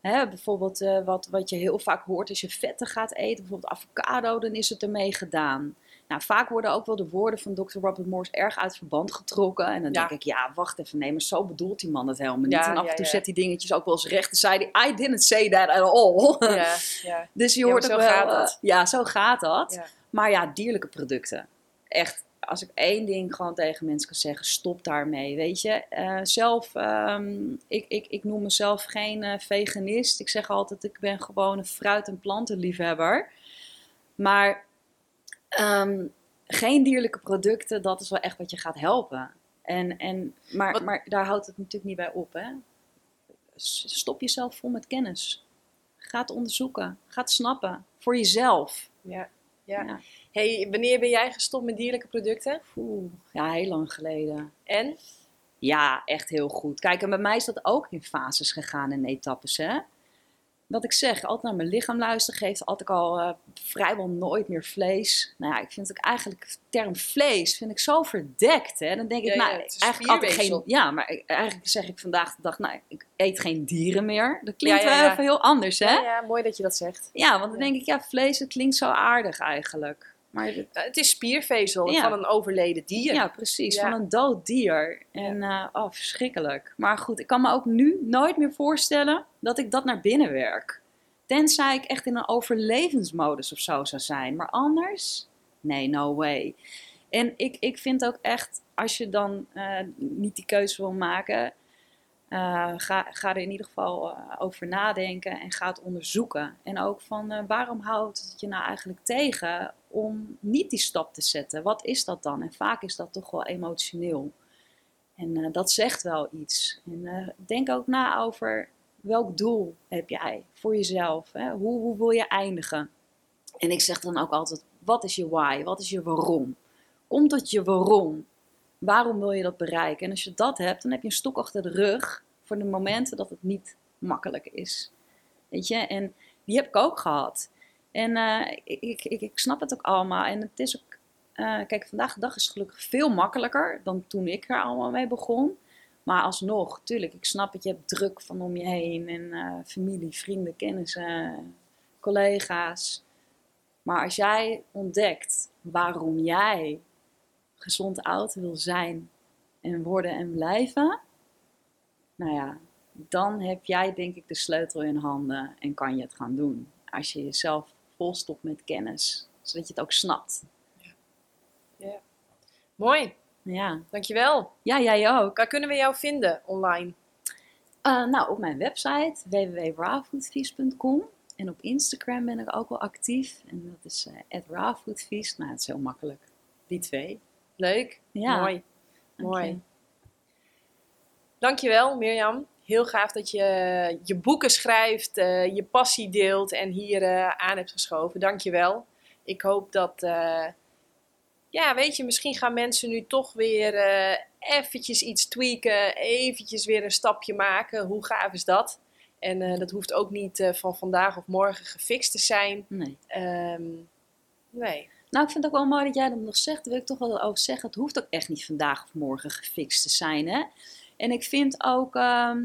Hè, bijvoorbeeld eh, wat, wat je heel vaak hoort als je vetten gaat eten, bijvoorbeeld avocado, dan is het ermee gedaan. Nou, vaak worden ook wel de woorden van Dr. Robert Morse erg uit verband getrokken. En dan Ja. denk ik, ja, wacht even, nee, maar zo bedoelt die man het helemaal niet. Ja, en af en toe zet hij dingetjes ook wel eens recht en zei hij, I didn't say that at all. ja, ja. Dus je hoort zo ook wel, gaat eh, dat. ja, zo gaat dat. Maar ja, dierlijke producten. Echt, als ik één ding gewoon tegen mensen kan zeggen, stop daarmee. Weet je, Eh, zelf, ehm, ik, ik, ik noem mezelf geen eh, veganist. Ik zeg altijd, ik ben gewoon een fruit- en plantenliefhebber. Maar ehm, geen dierlijke producten, dat is wel echt wat je gaat helpen. En, en, maar, Wat- maar daar houdt het natuurlijk niet bij op. Hè? Stop jezelf vol met kennis. Ga het onderzoeken. Ga het snappen. Voor jezelf. Ja, ja. Ja. Hey, wanneer ben jij gestopt met dierlijke producten? Oeh, ja, heel lang geleden. En? Ja, echt heel goed. Kijk, en bij mij is dat ook in fases gegaan in etappes, hè. Wat ik zeg, altijd naar mijn lichaam luisteren, geeft altijd al eh, vrijwel nooit meer vlees. Nou ja, ik vind ook eigenlijk de term vlees vind ik zo verdekt, hè. Dan denk ik, Ja, nou, ja, eigenlijk spierweefsel. geen... Ja, maar ik- eigenlijk zeg ik vandaag de dag, nou, ik eet geen dieren meer. Dat klinkt Ja, ja, wel ja. even heel anders, hè. Ja, Ja, ja, mooi dat je dat zegt. want dan Ja. denk ik, ja, vlees, het klinkt zo aardig eigenlijk. Maar het- Eh, Het is spiervezel Ja. van een overleden dier. Ja, precies. Ja. Van een dood dier. En eh, oh, verschrikkelijk. Maar goed, ik kan me ook nu nooit meer voorstellen dat ik dat naar binnen werk. Tenzij ik echt in een overlevensmodus of zo zou zijn. Maar anders? Nee, no way. En ik, ik vind ook echt, als je dan eh, niet die keuze wil maken. ga, ga er in ieder geval over nadenken en ga het onderzoeken. En ook van waarom houdt het je nou eigenlijk tegen om niet die stap te zetten? Wat is dat dan? En vaak is dat toch wel emotioneel. En eh, dat zegt wel iets. En eh, denk ook na over welk doel heb jij voor jezelf? Hè? Hoe, hoe wil je eindigen? En ik zeg dan ook altijd, wat is je why? Wat is je waarom? Kom tot je waarom. Waarom wil je dat bereiken? En als je dat hebt, dan heb je een stok achter de rug voor de momenten dat het niet makkelijk is. Weet je, en die heb ik ook gehad. En eh, ik, ik, ik, snap het ook allemaal. En het is ook, eh, kijk, vandaag de dag is gelukkig veel makkelijker dan toen ik er allemaal mee begon. Maar alsnog, tuurlijk, ik snap het, je hebt druk van om je heen. En eh, familie, vrienden, kennissen, collega's. Maar als jij ontdekt waarom jij gezond oud wil zijn en worden en blijven, nou ja, dan heb jij denk ik de sleutel in handen en kan je het gaan doen. Als je jezelf volstopt met kennis, zodat je het ook snapt. Mooi, Ja, dankjewel. ja jij ook. Waar kunnen we jou vinden online? Eh, nou, op mijn website www.rawfoodfeast.com en op Instagram ben ik ook wel actief. En dat is eh @rawfoodfeast. Nou, het is heel makkelijk. Die twee. Leuk, Ja. mooi, mooi. je. Dankjewel Mirjam. Heel gaaf dat je je boeken schrijft, eh, je passie deelt en hier eh, aan hebt geschoven. Dankjewel. Ik hoop dat, eh, ja weet je, misschien gaan mensen nu toch weer eventjes iets tweaken, eventjes weer een stapje maken. Hoe gaaf is dat? En dat hoeft ook niet van vandaag of morgen gefixt te zijn. Nee. Ehm, nee. Nou, ik vind het ook wel mooi dat jij dat nog zegt. Daar wil ik toch wel over zeggen. Het hoeft ook echt niet vandaag of morgen gefixt te zijn. Hè? En ik vind ook, ehm,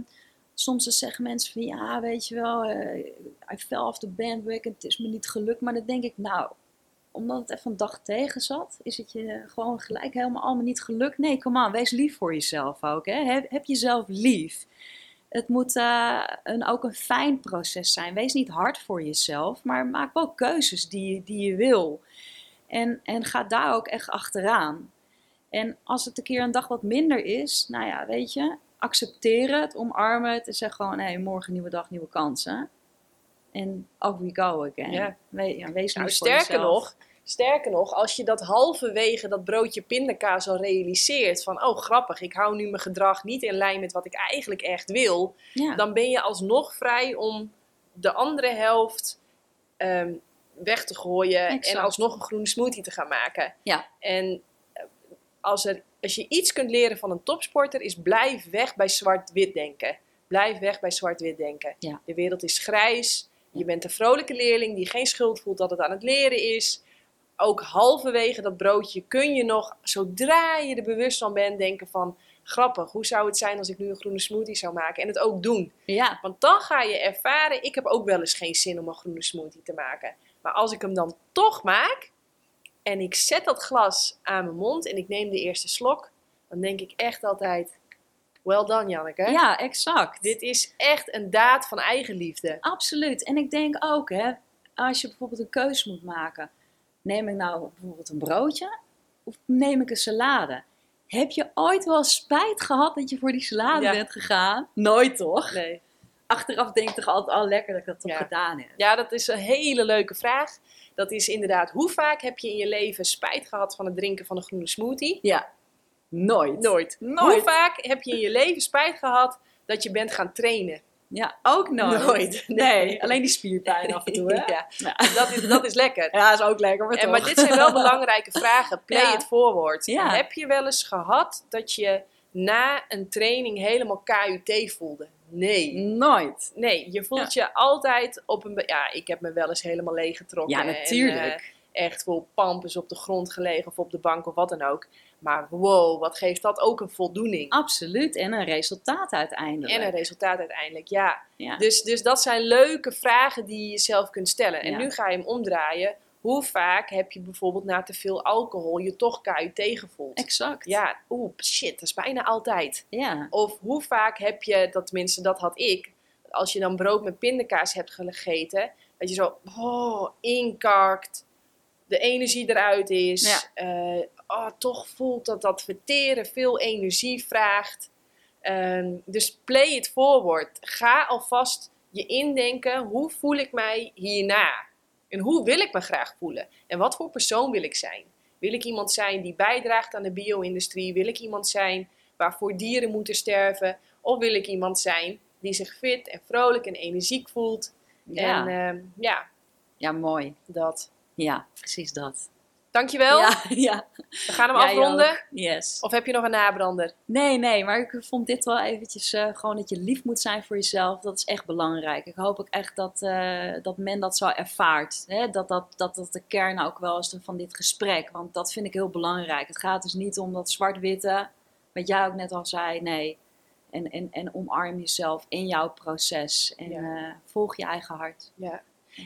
soms zeggen mensen van ja, weet je wel, eh I fell off the bandwagon, het is me niet gelukt. Maar dan denk ik, nou, omdat het even een dag tegen zat, is het je gewoon gelijk helemaal allemaal niet gelukt. Nee, kom aan, wees lief voor jezelf ook. Hè? Heb, heb jezelf lief. Het moet eh, een, ook een fijn proces zijn. Wees niet hard voor jezelf, maar maak wel keuzes die, die je wil. En, en ga daar ook echt achteraan. En als het een keer een dag wat minder is, nou ja, weet je, accepteer het, omarmen het en zeg gewoon, hé, morgen nieuwe dag, nieuwe kansen. En off we go again. Ja. We, ja, wees Nou, sterker jezelf. nog, sterker nog, als je dat halverwege dat broodje pindakaas al realiseert van, oh grappig, ik hou nu mijn gedrag niet in lijn met wat ik eigenlijk echt wil, Ja. dan ben je alsnog vrij om de andere helft ehm, weg te gooien Exact. en alsnog een groene smoothie te gaan maken. Ja. En als, er, als je iets kunt leren van een topsporter, is blijf weg bij zwart-wit denken. Blijf weg bij zwart-wit denken. Ja. De wereld is grijs. Je bent een vrolijke leerling die geen schuld voelt dat het aan het leren is. Ook halverwege dat broodje kun je nog, zodra je er bewust van bent, denken van... Grappig, hoe zou het zijn als ik nu een groene smoothie zou maken? En het ook doen. ja, Want dan ga je ervaren, ik heb ook wel eens geen zin om een groene smoothie te maken. Maar als ik hem dan toch maak en ik zet dat glas aan mijn mond en ik neem de eerste slok, dan denk ik echt altijd, well done Janneke. ja, exact. Dit is echt een daad van eigenliefde. Absoluut. En ik denk ook, hè, als je bijvoorbeeld een keuze moet maken. Neem ik nou bijvoorbeeld een broodje of neem ik een salade? Heb je ooit wel spijt gehad dat je voor die salade Ja. bent gegaan? Nooit toch? Nee. Achteraf denk ik toch altijd, al lekker dat ik dat toch Ja. gedaan heb. Ja, dat is een hele leuke vraag. Dat is inderdaad, hoe vaak heb je in je leven spijt gehad van het drinken van een groene smoothie? Ja. Nooit. Nooit. Nooit. Hoe vaak heb je in je leven spijt gehad dat je bent gaan trainen? Ja, ook nooit. Nooit. Nee, alleen die spierpijn af en toe, hè? Ja, Ja. dat is, dat is lekker. Ja, is ook lekker, maar En, maar dit zijn wel belangrijke vragen. Play Ja. it forward. Ja. Heb je wel eens gehad dat je na een training helemaal KUT voelde? Nee. Nooit. Nee, je voelt je altijd op een... Ja, ik heb me wel eens helemaal leeggetrokken. Ja, en, natuurlijk. eh, echt vol pampers op de grond gelegen of op de bank of wat dan ook. Maar wow, wat geeft dat ook een voldoening. Absoluut. En een resultaat uiteindelijk. En een resultaat uiteindelijk, ja. ja. Dus, dus dat zijn leuke vragen die je jezelf kunt stellen. En Ja. nu ga je hem omdraaien. Hoe vaak heb je bijvoorbeeld na te veel alcohol je toch KUT gevoeld? Exact. Ja, oeh, shit, dat is bijna altijd. Ja. Of hoe vaak heb je, dat tenminste dat had ik, als je dan brood met pindakaas hebt gegeten, dat je zo oh, inkarkt, de energie eruit is, eh, oh, toch voelt dat dat verteren veel energie vraagt. Ehm, dus play it forward. Ga alvast je indenken, hoe voel ik mij hierna? En hoe wil ik me graag voelen? En wat voor persoon wil ik zijn? Wil ik iemand zijn die bijdraagt aan de bio-industrie? Wil ik iemand zijn waarvoor dieren moeten sterven? Of wil ik iemand zijn die zich fit en vrolijk en energiek voelt? Ja. En ehm, ja, ja, mooi. dat. Ja, precies dat. Dankjewel. Ja, ja. We gaan hem Jij afronden. ook. Yes. Of heb je nog een nabrander? Nee, nee, maar ik vond dit wel eventjes eh, gewoon dat je lief moet zijn voor jezelf. Dat is echt belangrijk. Ik hoop ook echt dat, eh, dat men dat zo ervaart. Hè? Dat, dat, dat dat de kern ook wel is van dit gesprek. Want dat vind ik heel belangrijk. Het gaat dus niet om dat zwart-witte, wat jij ook net al zei. Nee. En, en, en omarm jezelf in jouw proces. En Ja. eh, volg je eigen hart. Ja.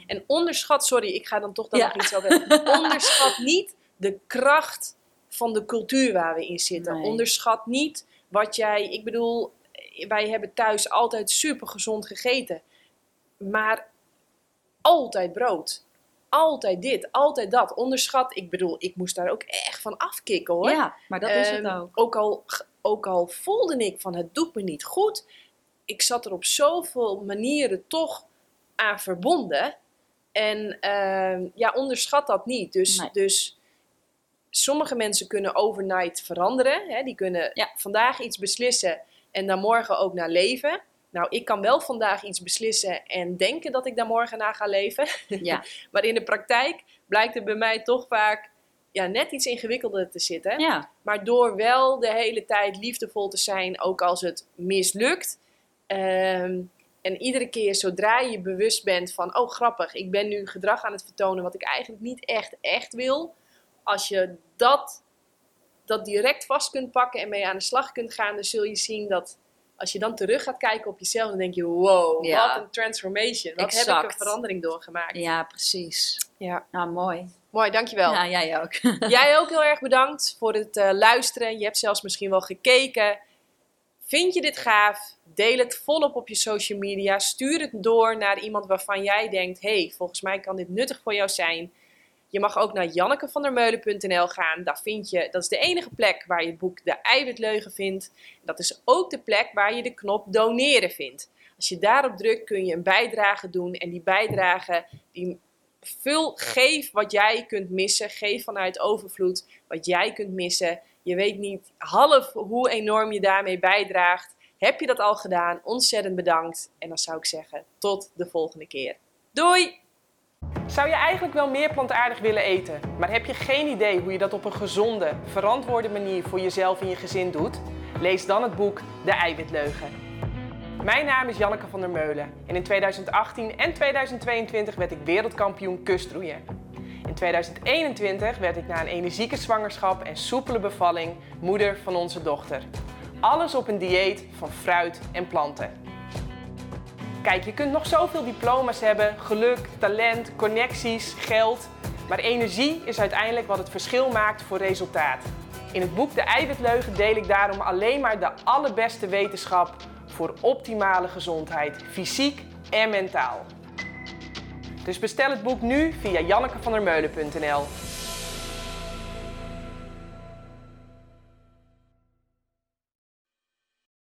En onderschat, sorry, ik ga dan toch Ja. nog iets over. Onderschat niet de kracht van de cultuur waar we in zitten. Nee. Onderschat niet wat jij, ik bedoel, wij hebben thuis altijd super gezond gegeten. Maar altijd brood. Altijd dit, altijd dat. Onderschat, ik bedoel, ik moest daar ook echt van afkicken hoor. Ja, maar dat is het Ehm, ook. Ook al, ook al voelde ik van het doet me niet goed. Ik zat er op zoveel manieren toch aan verbonden. En ehm, ja, onderschat dat niet. Dus, Nee. dus sommige mensen kunnen overnight veranderen. Hè? Die kunnen Ja. vandaag iets beslissen en dan morgen ook naar leven. Nou, ik kan wel vandaag iets beslissen en denken dat ik daar morgen naar ga leven. Ja, Maar in de praktijk blijkt het bij mij toch vaak ja, net iets ingewikkelder te zitten. ja, Maar door wel de hele tijd liefdevol te zijn, ook als het mislukt. ehm, en iedere keer zodra je bewust bent van, oh grappig, ik ben nu gedrag aan het vertonen wat ik eigenlijk niet echt, echt wil. Als je dat, dat direct vast kunt pakken en mee aan de slag kunt gaan, dan zul je zien dat als je dan terug gaat kijken op jezelf, dan denk je, wow, Ja. wat een transformation. Wat heb ik een verandering doorgemaakt. ja, precies. Ja. Nou, mooi. Mooi, dankjewel. Ja, jij ook. Jij ook heel erg bedankt voor het eh, luisteren. Je hebt zelfs misschien wel gekeken. Vind je dit gaaf? Deel het volop op je social media. Stuur het door naar iemand waarvan jij denkt: hey, volgens mij kan dit nuttig voor jou zijn. Je mag ook naar jannekevandermeulen.nl gaan. Daar vind je, dat is de enige plek waar je het boek De Eiwitleugen vindt. Dat is ook de plek waar je de knop doneren vindt. Als je daarop drukt kun je een bijdrage doen. En die bijdrage, die vul, geef wat jij kunt missen. Geef vanuit overvloed wat jij kunt missen. Je weet niet half hoe enorm je daarmee bijdraagt. Heb je dat al gedaan? Ontzettend bedankt. En dan zou ik zeggen, tot de volgende keer. Doei! Zou je eigenlijk wel meer plantaardig willen eten, maar heb je geen idee hoe je dat op een gezonde, verantwoorde manier voor jezelf en je gezin doet? Lees dan het boek De Eiwitleugen. Mijn naam is Janneke van der Meulen en in 2018 en 2022 werd ik wereldkampioen kustroeien. In 2021 werd ik na een energieke zwangerschap en soepele bevalling moeder van onze dochter. Alles op een dieet van fruit en planten. Kijk, je kunt nog zoveel diploma's hebben, geluk, talent, connecties, geld. Maar energie is uiteindelijk wat het verschil maakt voor resultaat. In het boek De Eiwitleugen deel ik daarom alleen maar de allerbeste wetenschap voor optimale gezondheid, fysiek en mentaal. Dus bestel het boek nu via jannekevandermeulen.nl.